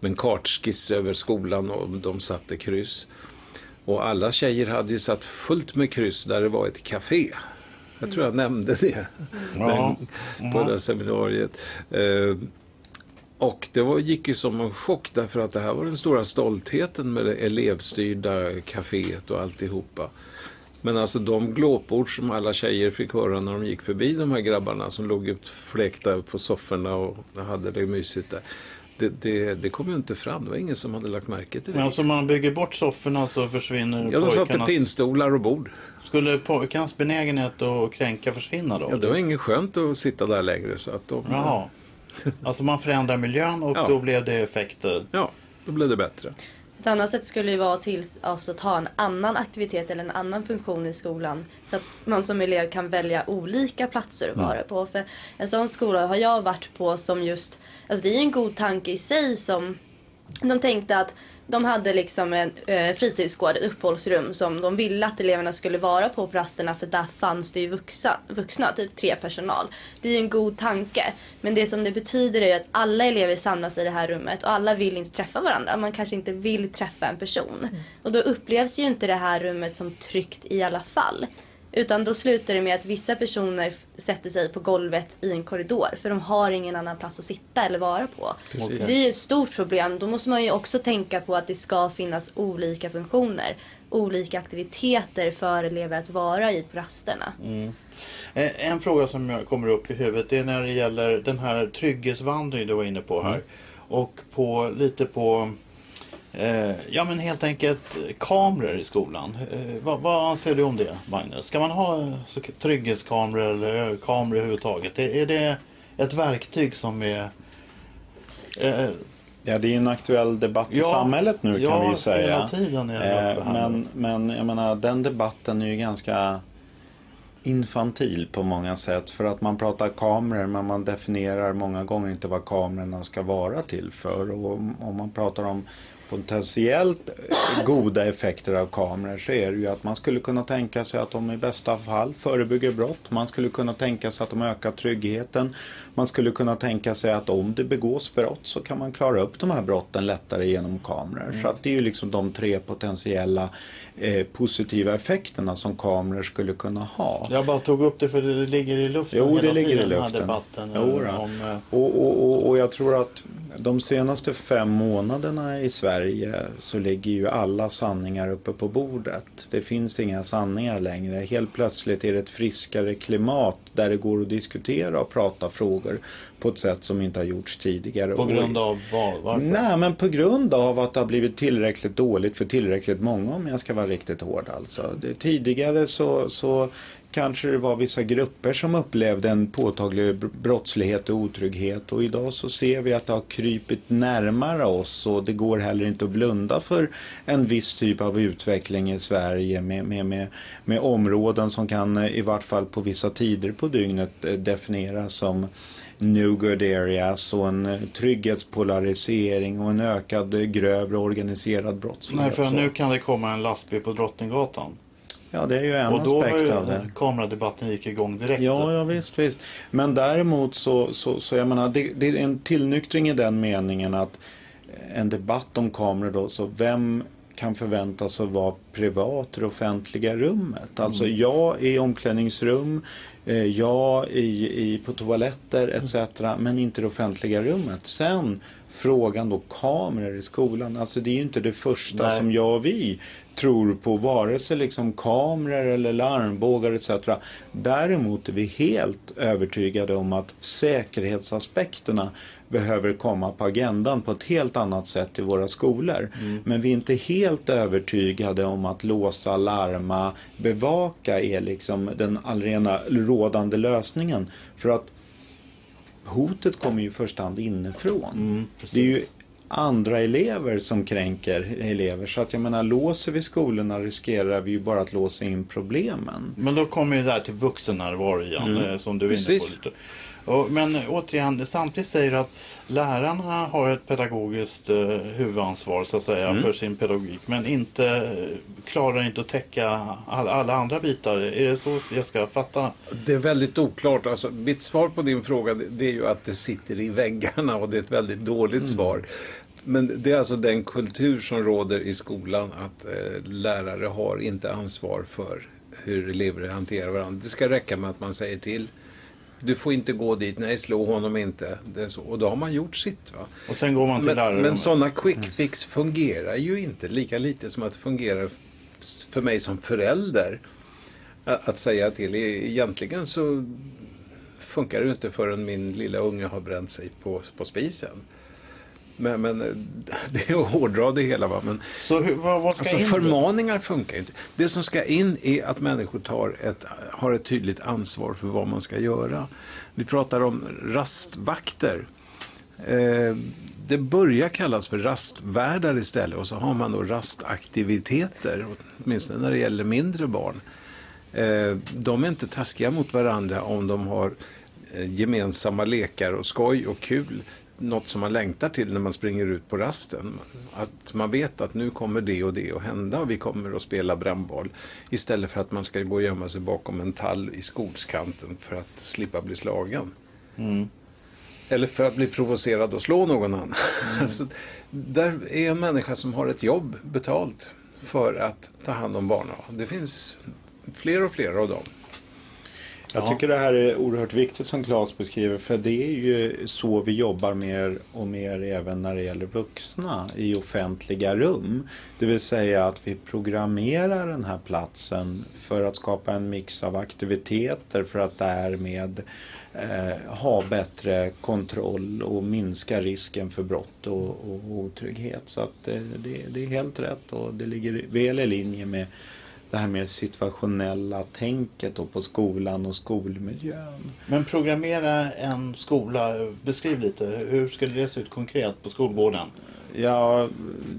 med en kartskiss över skolan och de satte kryss. Och alla tjejer hade ju satt fullt med kryss där det var ett café. Jag tror jag nämnde det ja. på det seminariet. Eh, och det var, gick ju som en chock därför att det här var den stora stoltheten med det elevstyrda kaféet och alltihopa. Men alltså de glåpord som alla tjejer fick höra när de gick förbi de här grabbarna som låg utfläkta på sofforna och hade det mysigt där. Det, det, det kom ju inte fram. Det var ingen som hade lagt märke till det. Men alltså man bygger bort sofforna så försvinner Ja, de satte pinnstolar och bord. Skulle pojkarnas benägenhet att kränka försvinna då? Ja, det var inget skönt att sitta där längre. Så att de... Jaha. [laughs] Alltså man förändrar miljön och ja. då blev det effekter? Ja, då blev det bättre. Ett annat sätt skulle ju vara till, alltså, att ha en annan aktivitet eller en annan funktion i skolan. Så att man som elev kan välja olika platser att vara mm. på. För en sån skola har jag varit på som just, alltså det är en god tanke i sig som de tänkte att de hade liksom en eh, fritidsgård, ett uppehållsrum som de ville att eleverna skulle vara på på rasterna för där fanns det ju vuxna, vuxna, typ tre personal. Det är ju en god tanke. Men det som det betyder är ju att alla elever samlas i det här rummet och alla vill inte träffa varandra. Man kanske inte vill träffa en person. Mm. Och då upplevs ju inte det här rummet som tryggt i alla fall. Utan då slutar det med att vissa personer sätter sig på golvet i en korridor för de har ingen annan plats att sitta eller vara på. Precis. Det är ett stort problem. Då måste man ju också tänka på att det ska finnas olika funktioner. Olika aktiviteter för elever att vara i på rasterna. Mm. Eh, en fråga som kommer upp i huvudet är när det gäller den här trygghetsvandringen du var inne på här. Mm. Och på, lite på ja men helt enkelt kameror i skolan. Eh, vad, vad, anser du om det Magnus? Ska man ha trygghetskameror eller kameror överhuvudtaget? Är, det ett verktyg som är... Eh, ja det är en aktuell debatt i samhället nu ja, kan vi ju säga. Hela tiden är eh, men, men jag menar den debatten är ju ganska infantil på många sätt. För att man pratar kameror men man definierar många gånger inte vad kamerorna ska vara till för. Och om man pratar om potentiellt eh, goda effekter av kameror så är det ju att man skulle kunna tänka sig att de i bästa fall förebygger brott. Man skulle kunna tänka sig att de ökar tryggheten. Man skulle kunna tänka sig att om det begås brott så kan man klara upp de här brotten lättare genom kameror. Mm. Så att det är ju liksom de tre potentiella eh, positiva effekterna som kameror skulle kunna ha. Jag bara tog upp det för det ligger i luften jo, det ligger i luften. den här debatten. Jo, om, eh... och, och, och, och jag tror att de senaste fem månaderna i Sverige så ligger ju alla sanningar uppe på bordet. Det finns inga sanningar längre. Helt plötsligt är det ett friskare klimat där det går att diskutera och prata frågor på ett sätt som inte har gjorts tidigare. På grund av vad? Varför? Nej, men på grund av att det har blivit tillräckligt dåligt för tillräckligt många om jag ska vara riktigt hård. Alltså. Det, tidigare så, så kanske det var vissa grupper som upplevde en påtaglig brottslighet och otrygghet och idag så ser vi att det har krypit närmare oss och det går heller inte att blunda för en viss typ av utveckling i Sverige med, med, med, med områden som kan i vart fall på vissa tider på dygnet eh, definieras som New Good Areas och en trygghetspolarisering och en ökad grövre organiserad brottslighet. Nej, för nu kan det komma en lastbil på Drottninggatan. Ja, det är ju en och då aspekt av det. kameradebatten gick igång direkt. Ja, ja visst, visst. Men däremot så, så, så jag menar, det, det är en tillnyktring i den meningen att en debatt om kameror då, så vem kan förväntas att vara privat i det offentliga rummet. Alltså mm. jag i omklädningsrum, eh, jag i, i, på toaletter etc. Men inte det offentliga rummet. Sen frågan då kameror i skolan. Alltså det är ju inte det första Nej. som jag och vi tror på, vare sig liksom kameror eller larmbågar etc. Däremot är vi helt övertygade om att säkerhetsaspekterna behöver komma på agendan på ett helt annat sätt i våra skolor. Men vi är inte helt övertygade om att låsa, larma, bevaka är liksom den allena rådande lösningen. För att hotet kommer ju i första hand inifrån. det är ju andra elever som kränker elever. Så att jag menar, låser vi skolorna riskerar vi ju bara att låsa in problemen. Men då kommer ju det här till vuxennärvaro igen, eh, som du är inne Precis. på lite. Men återigen, samtidigt säger du att lärarna har ett pedagogiskt eh, huvudansvar så att säga för sin pedagogik. Men inte, klarar inte att täcka all, alla andra bitar. Är det så jag ska fatta? Det är väldigt oklart. Alltså, mitt svar på din fråga det är ju att det sitter i väggarna och det är ett väldigt dåligt svar. Men det är alltså den kultur som råder i skolan att eh, lärare har inte ansvar för hur elever hanterar varandra. Det ska räcka med att man säger till. Du får inte gå dit, nej slå honom inte. Och då har man gjort sitt. Va? Och sen går man till Men, men sådana quick fix fungerar ju inte lika lite som att det fungerar för mig som förälder. Att, säga till. E- Egentligen så funkar det inte förrän min lilla unge har bränt sig på, på spisen. Men, men eh, [laughs] det är att hårdra det hela. Va? Men, Så hur, vad, vad ska Alltså in förmaningar funkar inte. Det som ska in är att människor tar ett, har ett tydligt ansvar för vad man ska göra. Vi pratar om rastvakter. Eh, det börjar kallas för rastvärdar istället och så har man då rastaktiviteter, åtminstone när det gäller mindre barn. Eh, de är inte taskiga mot varandra om de har eh, gemensamma lekar och skoj och kul. Något som man längtar till när man springer ut på rasten. Att man vet att nu kommer det och det att hända och vi kommer att spela brännboll. Istället för att man ska gå och gömma sig bakom en tall i skogskanten för att slippa bli slagen. Eller för att bli provocerad och slå någon annan. [laughs] Alltså, där är en människa som har ett jobb betalt för att ta hand om barnen. Det finns fler och fler av dem. Jag Ja. tycker det här är oerhört viktigt som Claes beskriver för det är ju så vi jobbar mer och mer även när det gäller vuxna i offentliga rum. Det vill säga att vi programmerar den här platsen för att skapa en mix av aktiviteter för att därmed eh, ha bättre kontroll och minska risken för brott och, och otrygghet. Så att eh, det, det är helt rätt och det ligger väl i linje med det här med situationella tänket då på skolan och skolmiljön. Men programmera en skola, beskriv lite. Hur skulle det se ut konkret på skolgården? Ja,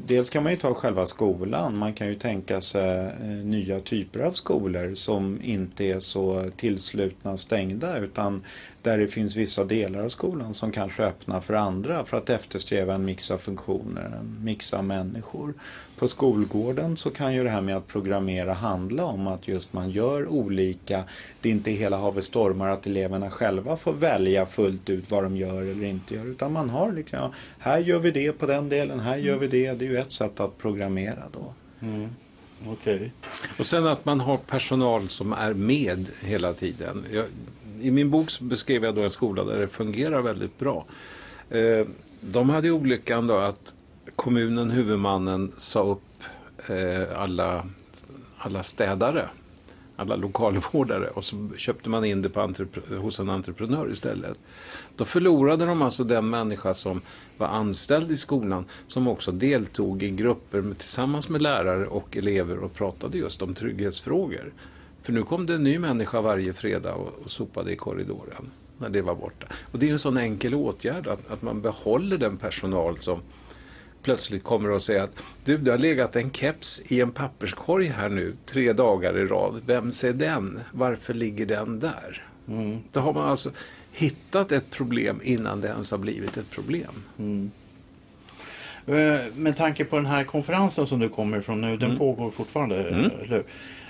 dels kan man ju ta själva skolan. Man kan ju tänka sig eh, nya typer av skolor som inte är så tillslutna stängda utan där det finns vissa delar av skolan som kanske öppnar för andra för att eftersträva en mix av funktioner, en mix av människor. På skolgården så kan ju det här med att programmera handla om att just man gör olika, det är inte hela havet stormar att eleverna själva får välja fullt ut vad de gör eller inte gör utan man har liksom, ja, här gör vi det på den delen, här gör vi det, det är ju ett sätt att programmera då. Okej. Och sen att man har personal som är med hela tiden. Jag, I min bok så beskrev jag då en skola där det fungerar väldigt bra. Eh, de hade ju olyckan då att kommunen, huvudmannen, sa upp eh, alla, alla städare, alla lokalvårdare och så köpte man in det på hos en entreprenör istället. Då förlorade de alltså den människa som var anställd i skolan som också deltog i grupper med, tillsammans med lärare och elever och pratade just om trygghetsfrågor. För nu kom det en ny människa varje fredag och, och sopade i korridoren när det var borta. Och det är ju en sån enkel åtgärd att, att man behåller den personal som plötsligt kommer och säger att du, det har legat en keps i en papperskorg här nu tre dagar i rad. Vem är den? Varför ligger den där? Då har man alltså hittat ett problem innan det ens har blivit ett problem. Eh, Med tanke på den här konferensen som du kommer ifrån nu, den pågår fortfarande, eller hur?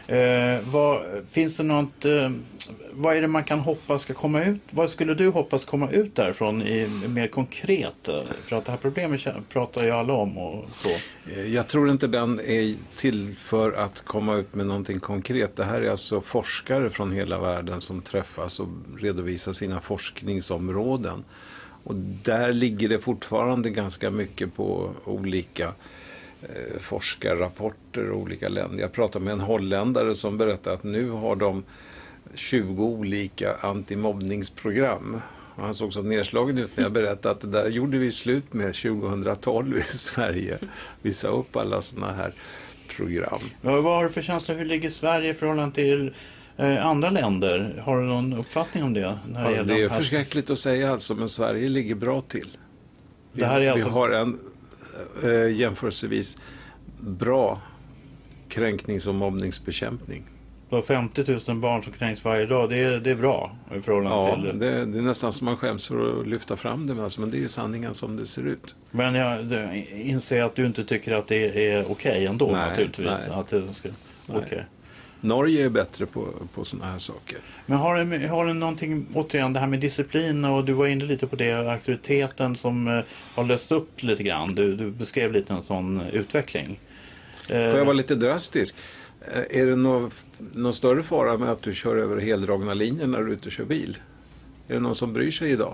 Eh, vad, finns det något, eh, vad är det man kan hoppas ska komma ut? Vad skulle du hoppas komma ut därifrån i, mer konkret? Eh, för att det här problemet pratar ju alla om och så. Eh, jag tror inte den är till för att komma ut med någonting konkret. Det här är alltså forskare från hela världen som träffas och redovisar sina forskningsområden. Och där ligger det fortfarande ganska mycket på olika eh, forskarrapporter och olika länder. Jag pratade med en holländare som berättade att nu har de 20 olika antimobbningsprogram. Och han såg så nedslagen ut när jag berättade att det där gjorde vi slut med 2012 i Sverige. Vi sa upp alla sådana här program. Ja, vad har du för känsla? Hur ligger Sverige i förhållande till eh, andra länder? Har du någon uppfattning om det? När Ja, gäller det är här- förskräckligt att säga alltså, men Sverige ligger bra till. Vi, Det alltså- vi har en eh, jämförelsevis bra kränknings och mobbningsbekämpning. Var 50 000 barn som kränks varje dag. Det är, det är bra i förhållande Ja, till... det, det är nästan som man skäms för att lyfta fram det, men alltså, men det är ju sanningen som det ser ut. Men jag inser att du inte tycker att det är okej ändå Nej, naturligtvis. nej. Att det ska... okej. Norge är bättre på, på sådana här saker. Men har du, har du någonting, återigen det här med disciplin och du var inne lite på det, auktoriteten som eh, har löst upp lite grann. Du, du beskrev lite en sån utveckling. Eh, Får jag vara lite drastisk? Eh, Är det någon, någon större fara med att du kör över heldragna linjer när du är ute och kör bil? Är det någon som bryr sig idag?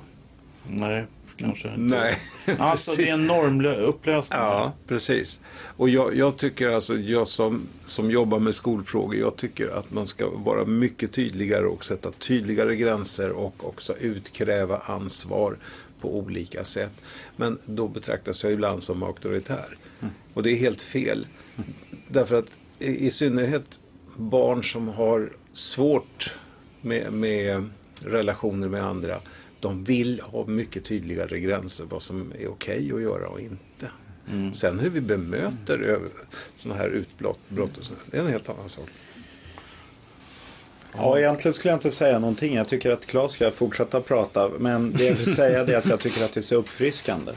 Nej, kanske inte. Nej, [laughs] Alltså det är en normupplösning. Ja, precis. Och jag, jag tycker alltså, jag som, som jobbar med skolfrågor, jag tycker att man ska vara mycket tydligare och sätta tydligare gränser och också utkräva ansvar på olika sätt. Men då betraktas jag ibland som auktoritär. Och det är helt fel. Därför att i, i synnerhet barn som har svårt med, med relationer med andra, de vill ha mycket tydligare gränser vad som är okej att göra och inte. Sen hur vi bemöter över sådana här utbrott, brott det är en helt annan sak. Ja, egentligen skulle jag inte säga någonting. Jag tycker att Claes ska fortsätta prata. Men det jag vill säga är att jag tycker att det är så uppfriskande.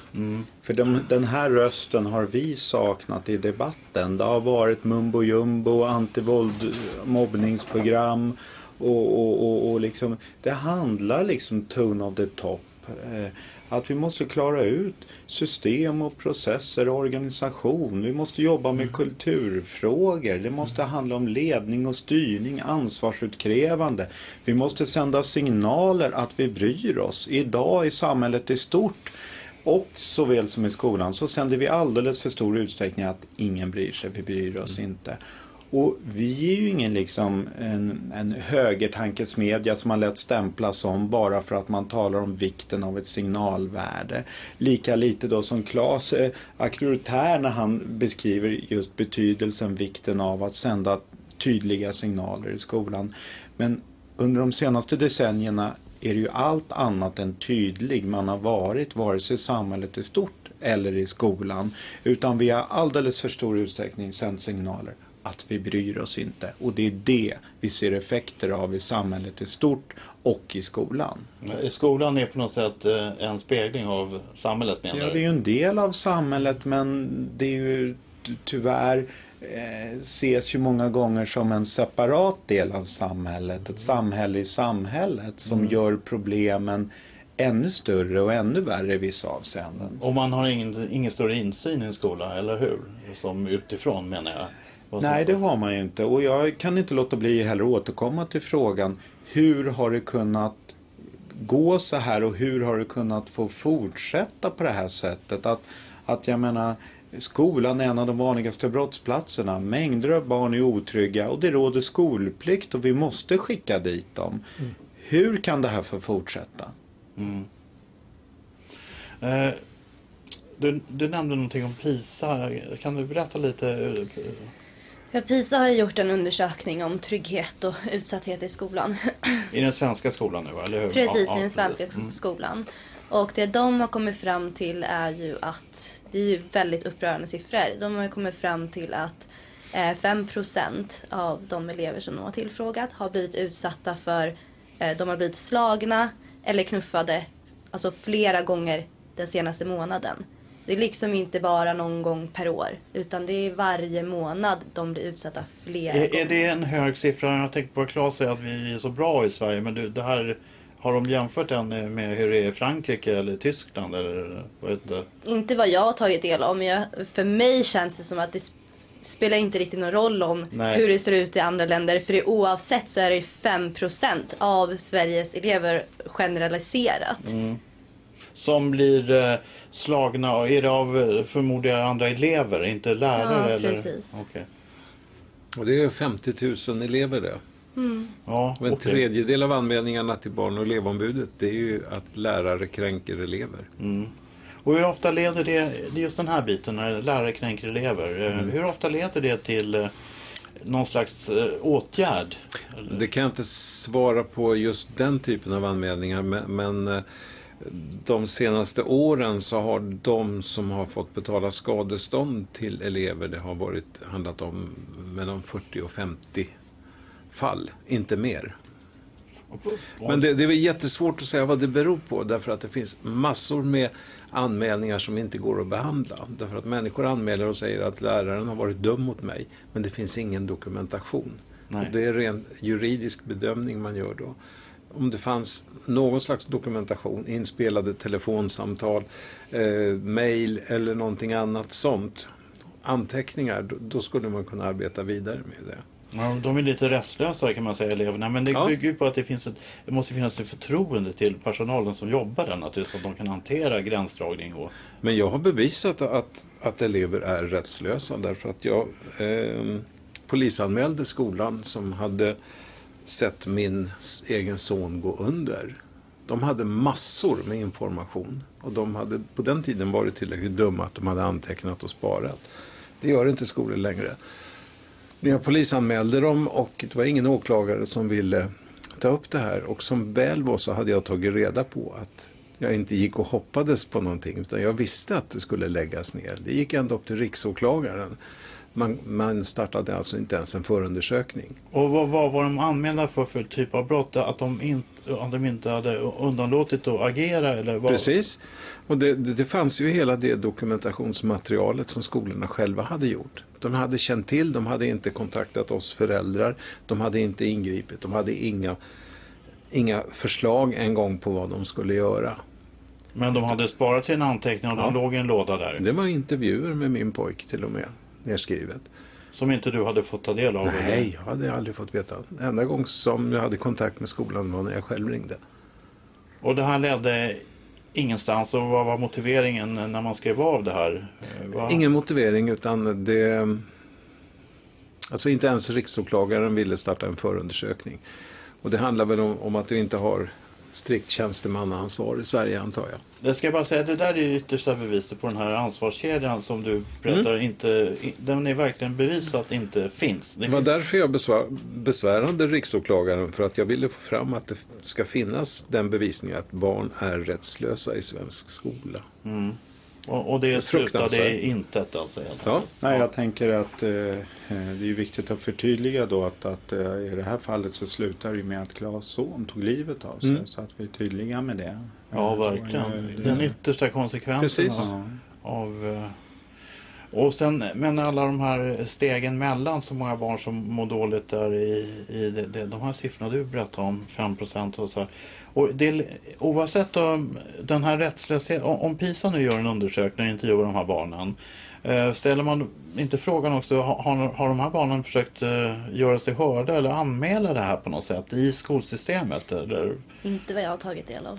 För de, den här rösten har vi saknat i debatten. Det har varit mumbo jumbo, antivåld, mobbningsprogram. Och, och, och, och liksom, det handlar liksom tone of the top. Att vi måste klara ut system och processer och organisation. Vi måste jobba med kulturfrågor. Det måste handla om ledning och styrning, ansvarsutkrävande. Vi måste sända signaler att vi bryr oss. Idag i samhället i stort och såväl som i skolan så sänder vi alldeles för stor utsträckning att ingen bryr sig, vi bryr oss inte. Och vi är ju ingen liksom en, en högertankesmedja som man lätt stämplas som bara för att man talar om vikten av ett signalvärde. Lika lite då som Claes är auktoritär när han beskriver just betydelsen, vikten av att sända tydliga signaler i skolan. Men under de senaste decennierna är det ju allt annat än tydlig man har varit, vare sig i samhället i stort eller i skolan. Utan vi har alldeles för stor utsträckning sänt signaler att vi bryr oss inte. Och det är det vi ser effekter av i samhället i stort och i skolan. Skolan är på något sätt eh, en spegling av samhället menar Ja, du? det är ju en del av samhället men det är ju ty- tyvärr eh, ses ju många gånger som en separat del av samhället. Ett samhälle i samhället som gör problemen ännu större och ännu värre i vissa avseenden. Och man har ingen, ingen större insyn i en skola, eller hur? Som utifrån menar jag. Nej, det har man ju inte. Och jag kan inte låta bli heller att återkomma till frågan. Hur har det kunnat gå så här och hur har det kunnat få fortsätta på det här sättet? Att, att jag menar, skolan är en av de vanligaste brottsplatserna. Mängder av barn är otrygga och det råder skolplikt och vi måste skicka dit dem. Hur kan det här få fortsätta? Eh, du, du nämnde någonting om PISA. Kan du berätta lite? Eh, Ja, PISA har gjort en undersökning om trygghet och utsatthet i skolan. I den svenska skolan nu, eller hur? Precis, Ja, i den svenska. Mm. skolan. Och det de har kommit fram till är ju att, det är ju väldigt upprörande siffror. De har kommit fram till att eh, 5% av de elever som de har tillfrågat har blivit utsatta för, eh, de har blivit slagna eller knuffade, alltså flera gånger den senaste månaden. Det är liksom inte bara någon gång per år, utan det är varje månad de blir utsatta flera Är, gånger. är det en hög siffra? Jag tänkte på vad Claes säger att vi är så bra i Sverige. Men du, det här, har de jämfört den med hur det är i Frankrike eller Tyskland? Eller, vad inte. Inte vad jag har tagit del av, men jag, för mig känns det som att det sp- spelar inte riktigt någon roll om Nej. hur det ser ut i andra länder. För det, oavsett så är det 5% av Sveriges elever generaliserat. Som blir eh, slagna? Är det av, eh, förmodar jag, andra elever, inte lärare? Ja, eller? precis. Okej. Och det är 50 000 elever det. Ja, Och en okej. tredjedel av anmälningarna till Barn och elevombudet det är ju att lärare kränker elever. Och hur ofta leder det, det är just den här biten, när lärare kränker elever, eh, Mm. hur ofta leder det till någon slags åtgärd? Eller? Det kan jag inte svara på just den typen av anmälningar men, men de senaste åren så har de som har fått betala skadestånd till elever det har varit, handlat om mellan 40 och 50 fall, inte mer. Men det, det är jättesvårt att säga vad det beror på därför att det finns massor med anmälningar som inte går att behandla. Därför att människor anmäler och säger att läraren har varit dum mot mig men det finns ingen dokumentation. Det är ren juridisk bedömning man gör då. Om det fanns någon slags dokumentation, inspelade telefonsamtal, eh, mejl eller någonting annat sånt, anteckningar, då, då skulle man kunna arbeta vidare med det. Ja, de är lite rättslösa kan man säga, eleverna. Men det Ja. bygger ju på att det, finns ett, det måste finnas ett förtroende till personalen som jobbar där naturligtvis, så att de kan hantera gränsdragning. Och, Men jag har bevisat att, att elever är rättslösa därför att jag eh, polisanmälde skolan som hade sett min egen son gå under. De hade massor med information och de hade på den tiden varit tillräckligt dumma att de hade antecknat och sparat. Det gör inte skolor längre. Men jag polisanmälde dem och det var ingen åklagare som ville ta upp det här. Och som väl var så hade jag tagit reda på att jag inte gick och hoppades på någonting utan jag visste att det skulle läggas ner. Det gick ända upp till riksåklagaren. Man, man startade alltså inte ens en förundersökning. och vad, vad var de anmälda för för typ av brott? Att de inte, att de inte hade undanlåtit att agera? Eller vad? Precis. Och det, det, det fanns ju hela det dokumentationsmaterialet som skolorna själva hade gjort. De hade känt till, de hade inte kontaktat oss föräldrar, de hade inte ingripit, de hade inga, inga förslag en gång på vad de skulle göra. Men de hade sparat sina anteckningar och de Ja. låg i en låda där. Det var intervjuer med min pojk till och med, nedskrivet. Som inte du hade fått ta del av? eller? Nej, jag hade aldrig fått veta. Enda gång som jag hade kontakt med skolan var när jag själv ringde. Och det här ledde ingenstans. Och vad var motiveringen när man skrev av det här? Eh, vad- Ingen motivering utan det... Alltså inte ens riksåklagaren ville starta en förundersökning. Och det handlar väl om, om att du inte har strikt tjänstemannaansvar i Sverige antar jag. Jag ska bara säga, det där är yttersta beviset på den här ansvarskedjan som du berättar Mm. inte, den är verkligen bevisat inte finns. Det var finns därför jag besvar, besvärade riksåklagaren för att jag ville få fram att det ska finnas den bevisningen att barn är rättslösa i svensk skola. Och, och det slutade i intet alltså. helt Ja. Nej, jag tänker att eh, eh, det är viktigt att förtydliga då att, att eh, i det här fallet så slutar det med att Claes son tog livet av sig. Mm. Så att vi är tydliga med det. Ja, Eh, verkligen. och, eh, Den yttersta konsekvensen Precis. av, och sen, men alla de här stegen mellan så många barn som mår dåligt där i, i det, det, de här siffrorna du berättade om, 5 procent och så här. Och det, oavsett om den här rättslösheten, om, PISA nu gör en undersökning och intervjuar de här barnen, eh, ställer man inte frågan också, har, har- de här barnen försökt eh, göra sig hörda eller anmäla det här på något sätt i skolsystemet? Eller? Inte vad jag har tagit del av.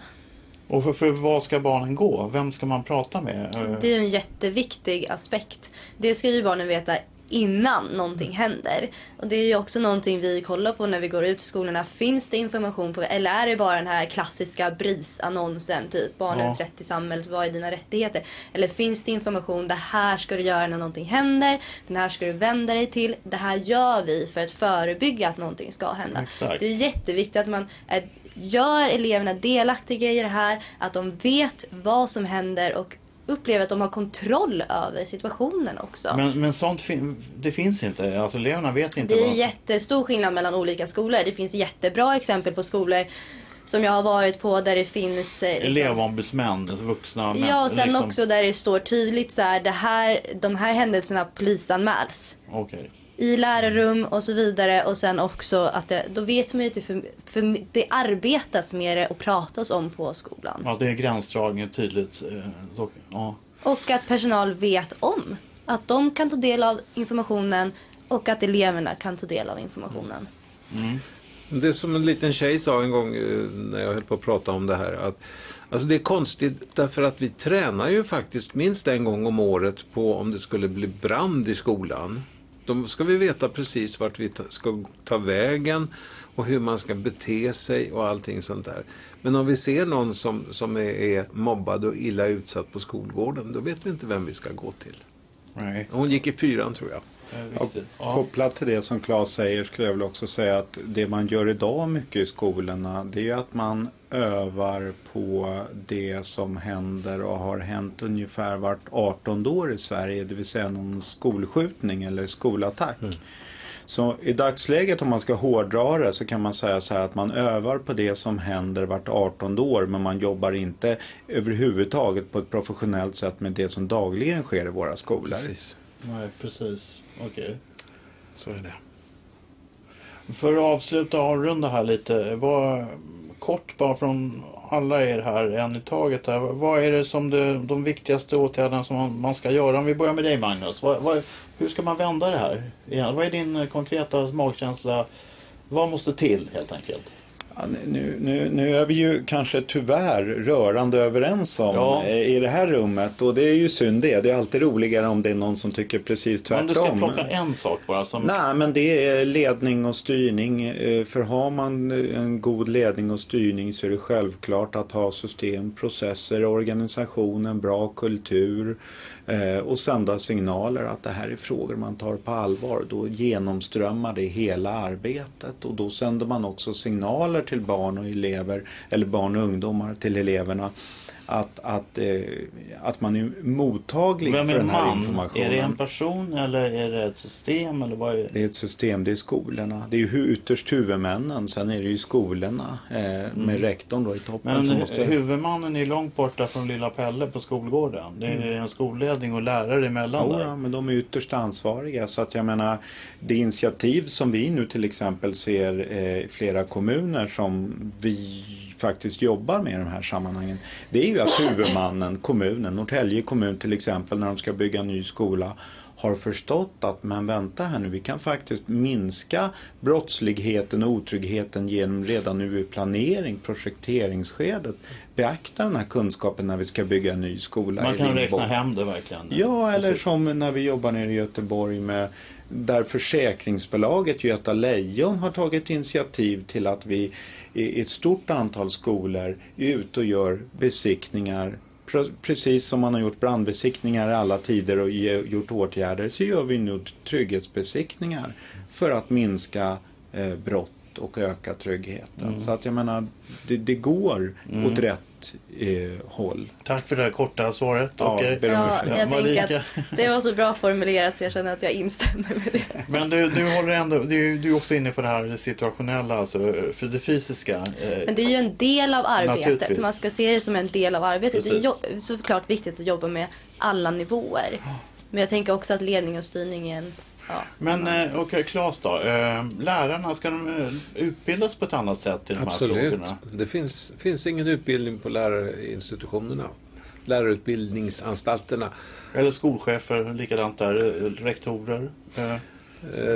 Och för, för vad ska barnen gå? Vem ska man prata med? Det är en jätteviktig aspekt. Det ska ju barnen veta innan någonting händer. Och det är ju också någonting vi kollar på när vi går ut i skolorna. Finns det information på eller är det bara den här klassiska BRIS-annonsen typ barnens Ja. rätt i samhället, vad är dina rättigheter? Eller finns det information, det här ska du göra när någonting händer, den här ska du vända dig till, det här gör vi för att förebygga att någonting ska hända. Exakt. Det är jätteviktigt att man är, gör eleverna delaktiga i det här, att de vet vad som händer och upplever att de har kontroll över situationen också. Men, men sånt fin- det finns inte. Alltså eleverna vet inte. det är vad- jättestor skillnad mellan olika skolor. Det finns jättebra exempel på skolor som jag har varit på där det finns eh, liksom, Elevombudsmän, vuxna män. Ja, och sen liksom- också där det står tydligt så här, det här, de här händelserna polisanmäls. Okej. I lärarrum och så vidare och sen också att det, då vet man ju att det, för, för, det arbetas med det och pratas om på skolan. Ja, det är gränsdragningen tydligt. eh, Så, ja. Och att personal vet om att de kan ta del av informationen och att eleverna kan ta del av informationen. Det är som en liten tjej sa en gång eh, när jag höll på att prata om det här. Att, alltså det är konstigt därför att vi tränar ju faktiskt minst en gång om året på om det skulle bli brand i skolan. Då ska vi veta precis vart vi ska ta vägen och hur man ska bete sig och allting sånt där. Men om vi ser någon som, som är, är mobbad och illa utsatt på skolgården, då vet vi inte vem vi ska gå till. Nej. Hon gick i fyran tror jag. Ja, kopplat till det som Claes säger skulle jag väl också säga att det man gör idag mycket i skolorna det är ju att man övar på det som händer och har hänt ungefär vart 18 år i Sverige, det vill säga någon skolskjutning eller skolattack. Mm. Så i dagsläget om man ska hårdra det så kan man säga så här att man övar på det som händer vart 18 år men man jobbar inte överhuvudtaget på ett professionellt sätt med det som dagligen sker i våra skolor. Precis. Nej, precis. Okej. Okay. Så är det. För att avsluta och avrunda här lite. Vad, kort bara från alla er här, en i taget. Här. Vad är det som det, de viktigaste åtgärderna som man, man ska göra? Om vi börjar med dig Magnus. Vad, vad, hur ska man vända det här? Vad är din eh, konkreta magkänsla? Vad måste till helt enkelt? Nu, nu, nu är vi ju kanske tyvärr rörande överens om ja. Eh, i det här rummet och det är ju synd det. Det är alltid roligare om det är någon som tycker precis tvärtom. Om du ska plocka en sak bara. Som... Nej, men det är ledning och styrning. Eh, för har man en god ledning och styrning så är det självklart att ha system, processer, organisation, en bra kultur eh, Eh, och sända signaler att det här är frågor man tar på allvar. Då genomströmmar det hela arbetet och då sänder man också signaler till barn och elever eller barn och ungdomar till eleverna att, att, eh, att man är mottaglig Vem är för den här man? informationen. Är det en person eller är det ett system? Eller vad är det? det är ett system, det är skolorna. Det är ju ytterst huvudmännen, sen är det ju skolorna eh, med mm. rektorn då i toppen. Men som måste... huvudmannen är långt borta från lilla Pelle på skolgården. Det är mm. en skolledning och lärare emellan ja, där. men de är ytterst ansvariga. Så att jag menar, det initiativ som vi nu till exempel ser eh, i flera kommuner som vi faktiskt jobbar med i de här sammanhangen. Det är ju att huvudmannen, kommunen, Norrtälje kommun till exempel, när de ska bygga en ny skola har förstått att men vänta här nu, vi kan faktiskt minska brottsligheten och otryggheten genom redan nu i planering, projekteringsskedet beakta den här kunskapen när vi ska bygga en ny skola. Man kan räkna hem det verkligen. Ja, eller som när vi jobbar nere i Göteborg med där försäkringsbolaget Göta Lejon har tagit initiativ till att vi i ett stort antal skolor ute och gör besiktningar precis som man har gjort brandbesiktningar i alla tider och gjort åtgärder så gör vi nu trygghetsbesiktningar för att minska eh, brott och öka tryggheten. Mm. Så att jag menar, det, det går mm. åt rätt eh, håll. Tack för det här korta svaret. Ja, och, eh, ja, jag Marika. att det var så bra formulerat så jag känner att jag instämmer med det. Men du, du håller ändå, du, du är också inne på det här situationella, alltså för det fysiska. Eh, Men det är ju en del av arbetet. Man ska se det som en del av arbetet. Precis. Det är såklart viktigt att jobba med alla nivåer. Men jag tänker också att ledning och styrning är en Ja. Men eh, okej, okay, Claes då. Eh, lärarna, ska de eh, utbildas på ett annat sätt i de Absolut. här frågorna? Det finns, finns ingen utbildning på lärarinstitutionerna. Lärarutbildningsanstalterna. Eller skolchefer, likadant där. Rektorer?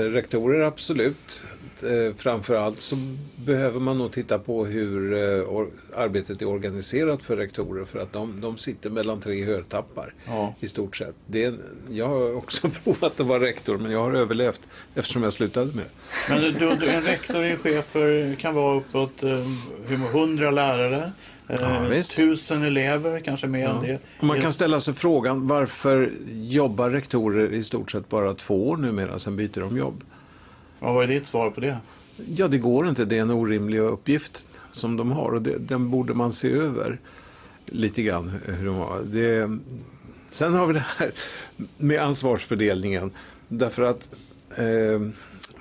Rektorer, absolut. Eh, framförallt så behöver man nog titta på hur eh, arbetet är organiserat för rektorer för att de, de sitter mellan tre hörtappar ja. i stort sett. Det, jag har också [laughs] provat att vara rektor men jag har överlevt eftersom jag slutade med Men du, du, en rektor är chef för, kan vara uppåt eh, 100 lärare. Ja, eh, tusen elever, kanske mer ja. än det. Man kan ställa sig frågan varför jobbar rektorer i stort sett bara två år numera, sen byter de jobb? Ja, vad är ditt svar på det? Ja, det går inte. Det är en orimlig uppgift som de har och det, den borde man se över lite grann. Hur de har. Det, sen har vi det här med ansvarsfördelningen. Därför att eh,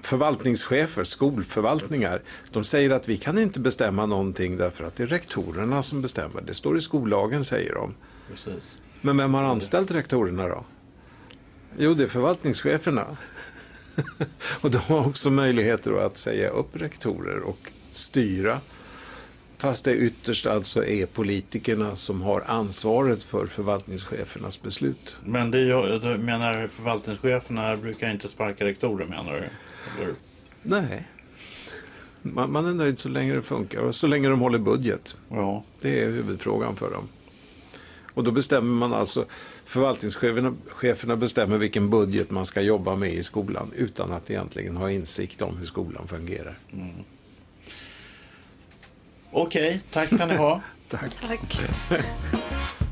förvaltningschefer, skolförvaltningar, de säger att vi kan inte bestämma någonting därför att det är rektorerna som bestämmer. Det står i skollagen, säger de. Precis. Men vem har anställt rektorerna då? Jo, det är förvaltningscheferna. [laughs] och de har också möjligheter att säga upp rektorer och styra. Fast det ytterst alltså är politikerna som har ansvaret för förvaltningschefernas beslut. Men det jag, du menar förvaltningscheferna brukar inte sparka rektorer menar du? Eller? Nej. Man, man är nöjd så länge det funkar och så länge de håller budget. Ja. Det är huvudfrågan för dem. Och då bestämmer man alltså, förvaltningscheferna cheferna bestämmer vilken budget man ska jobba med i skolan utan att egentligen ha insikt om hur skolan fungerar. Okej, tack ska ni ha. [laughs] Tack. Tack. [laughs]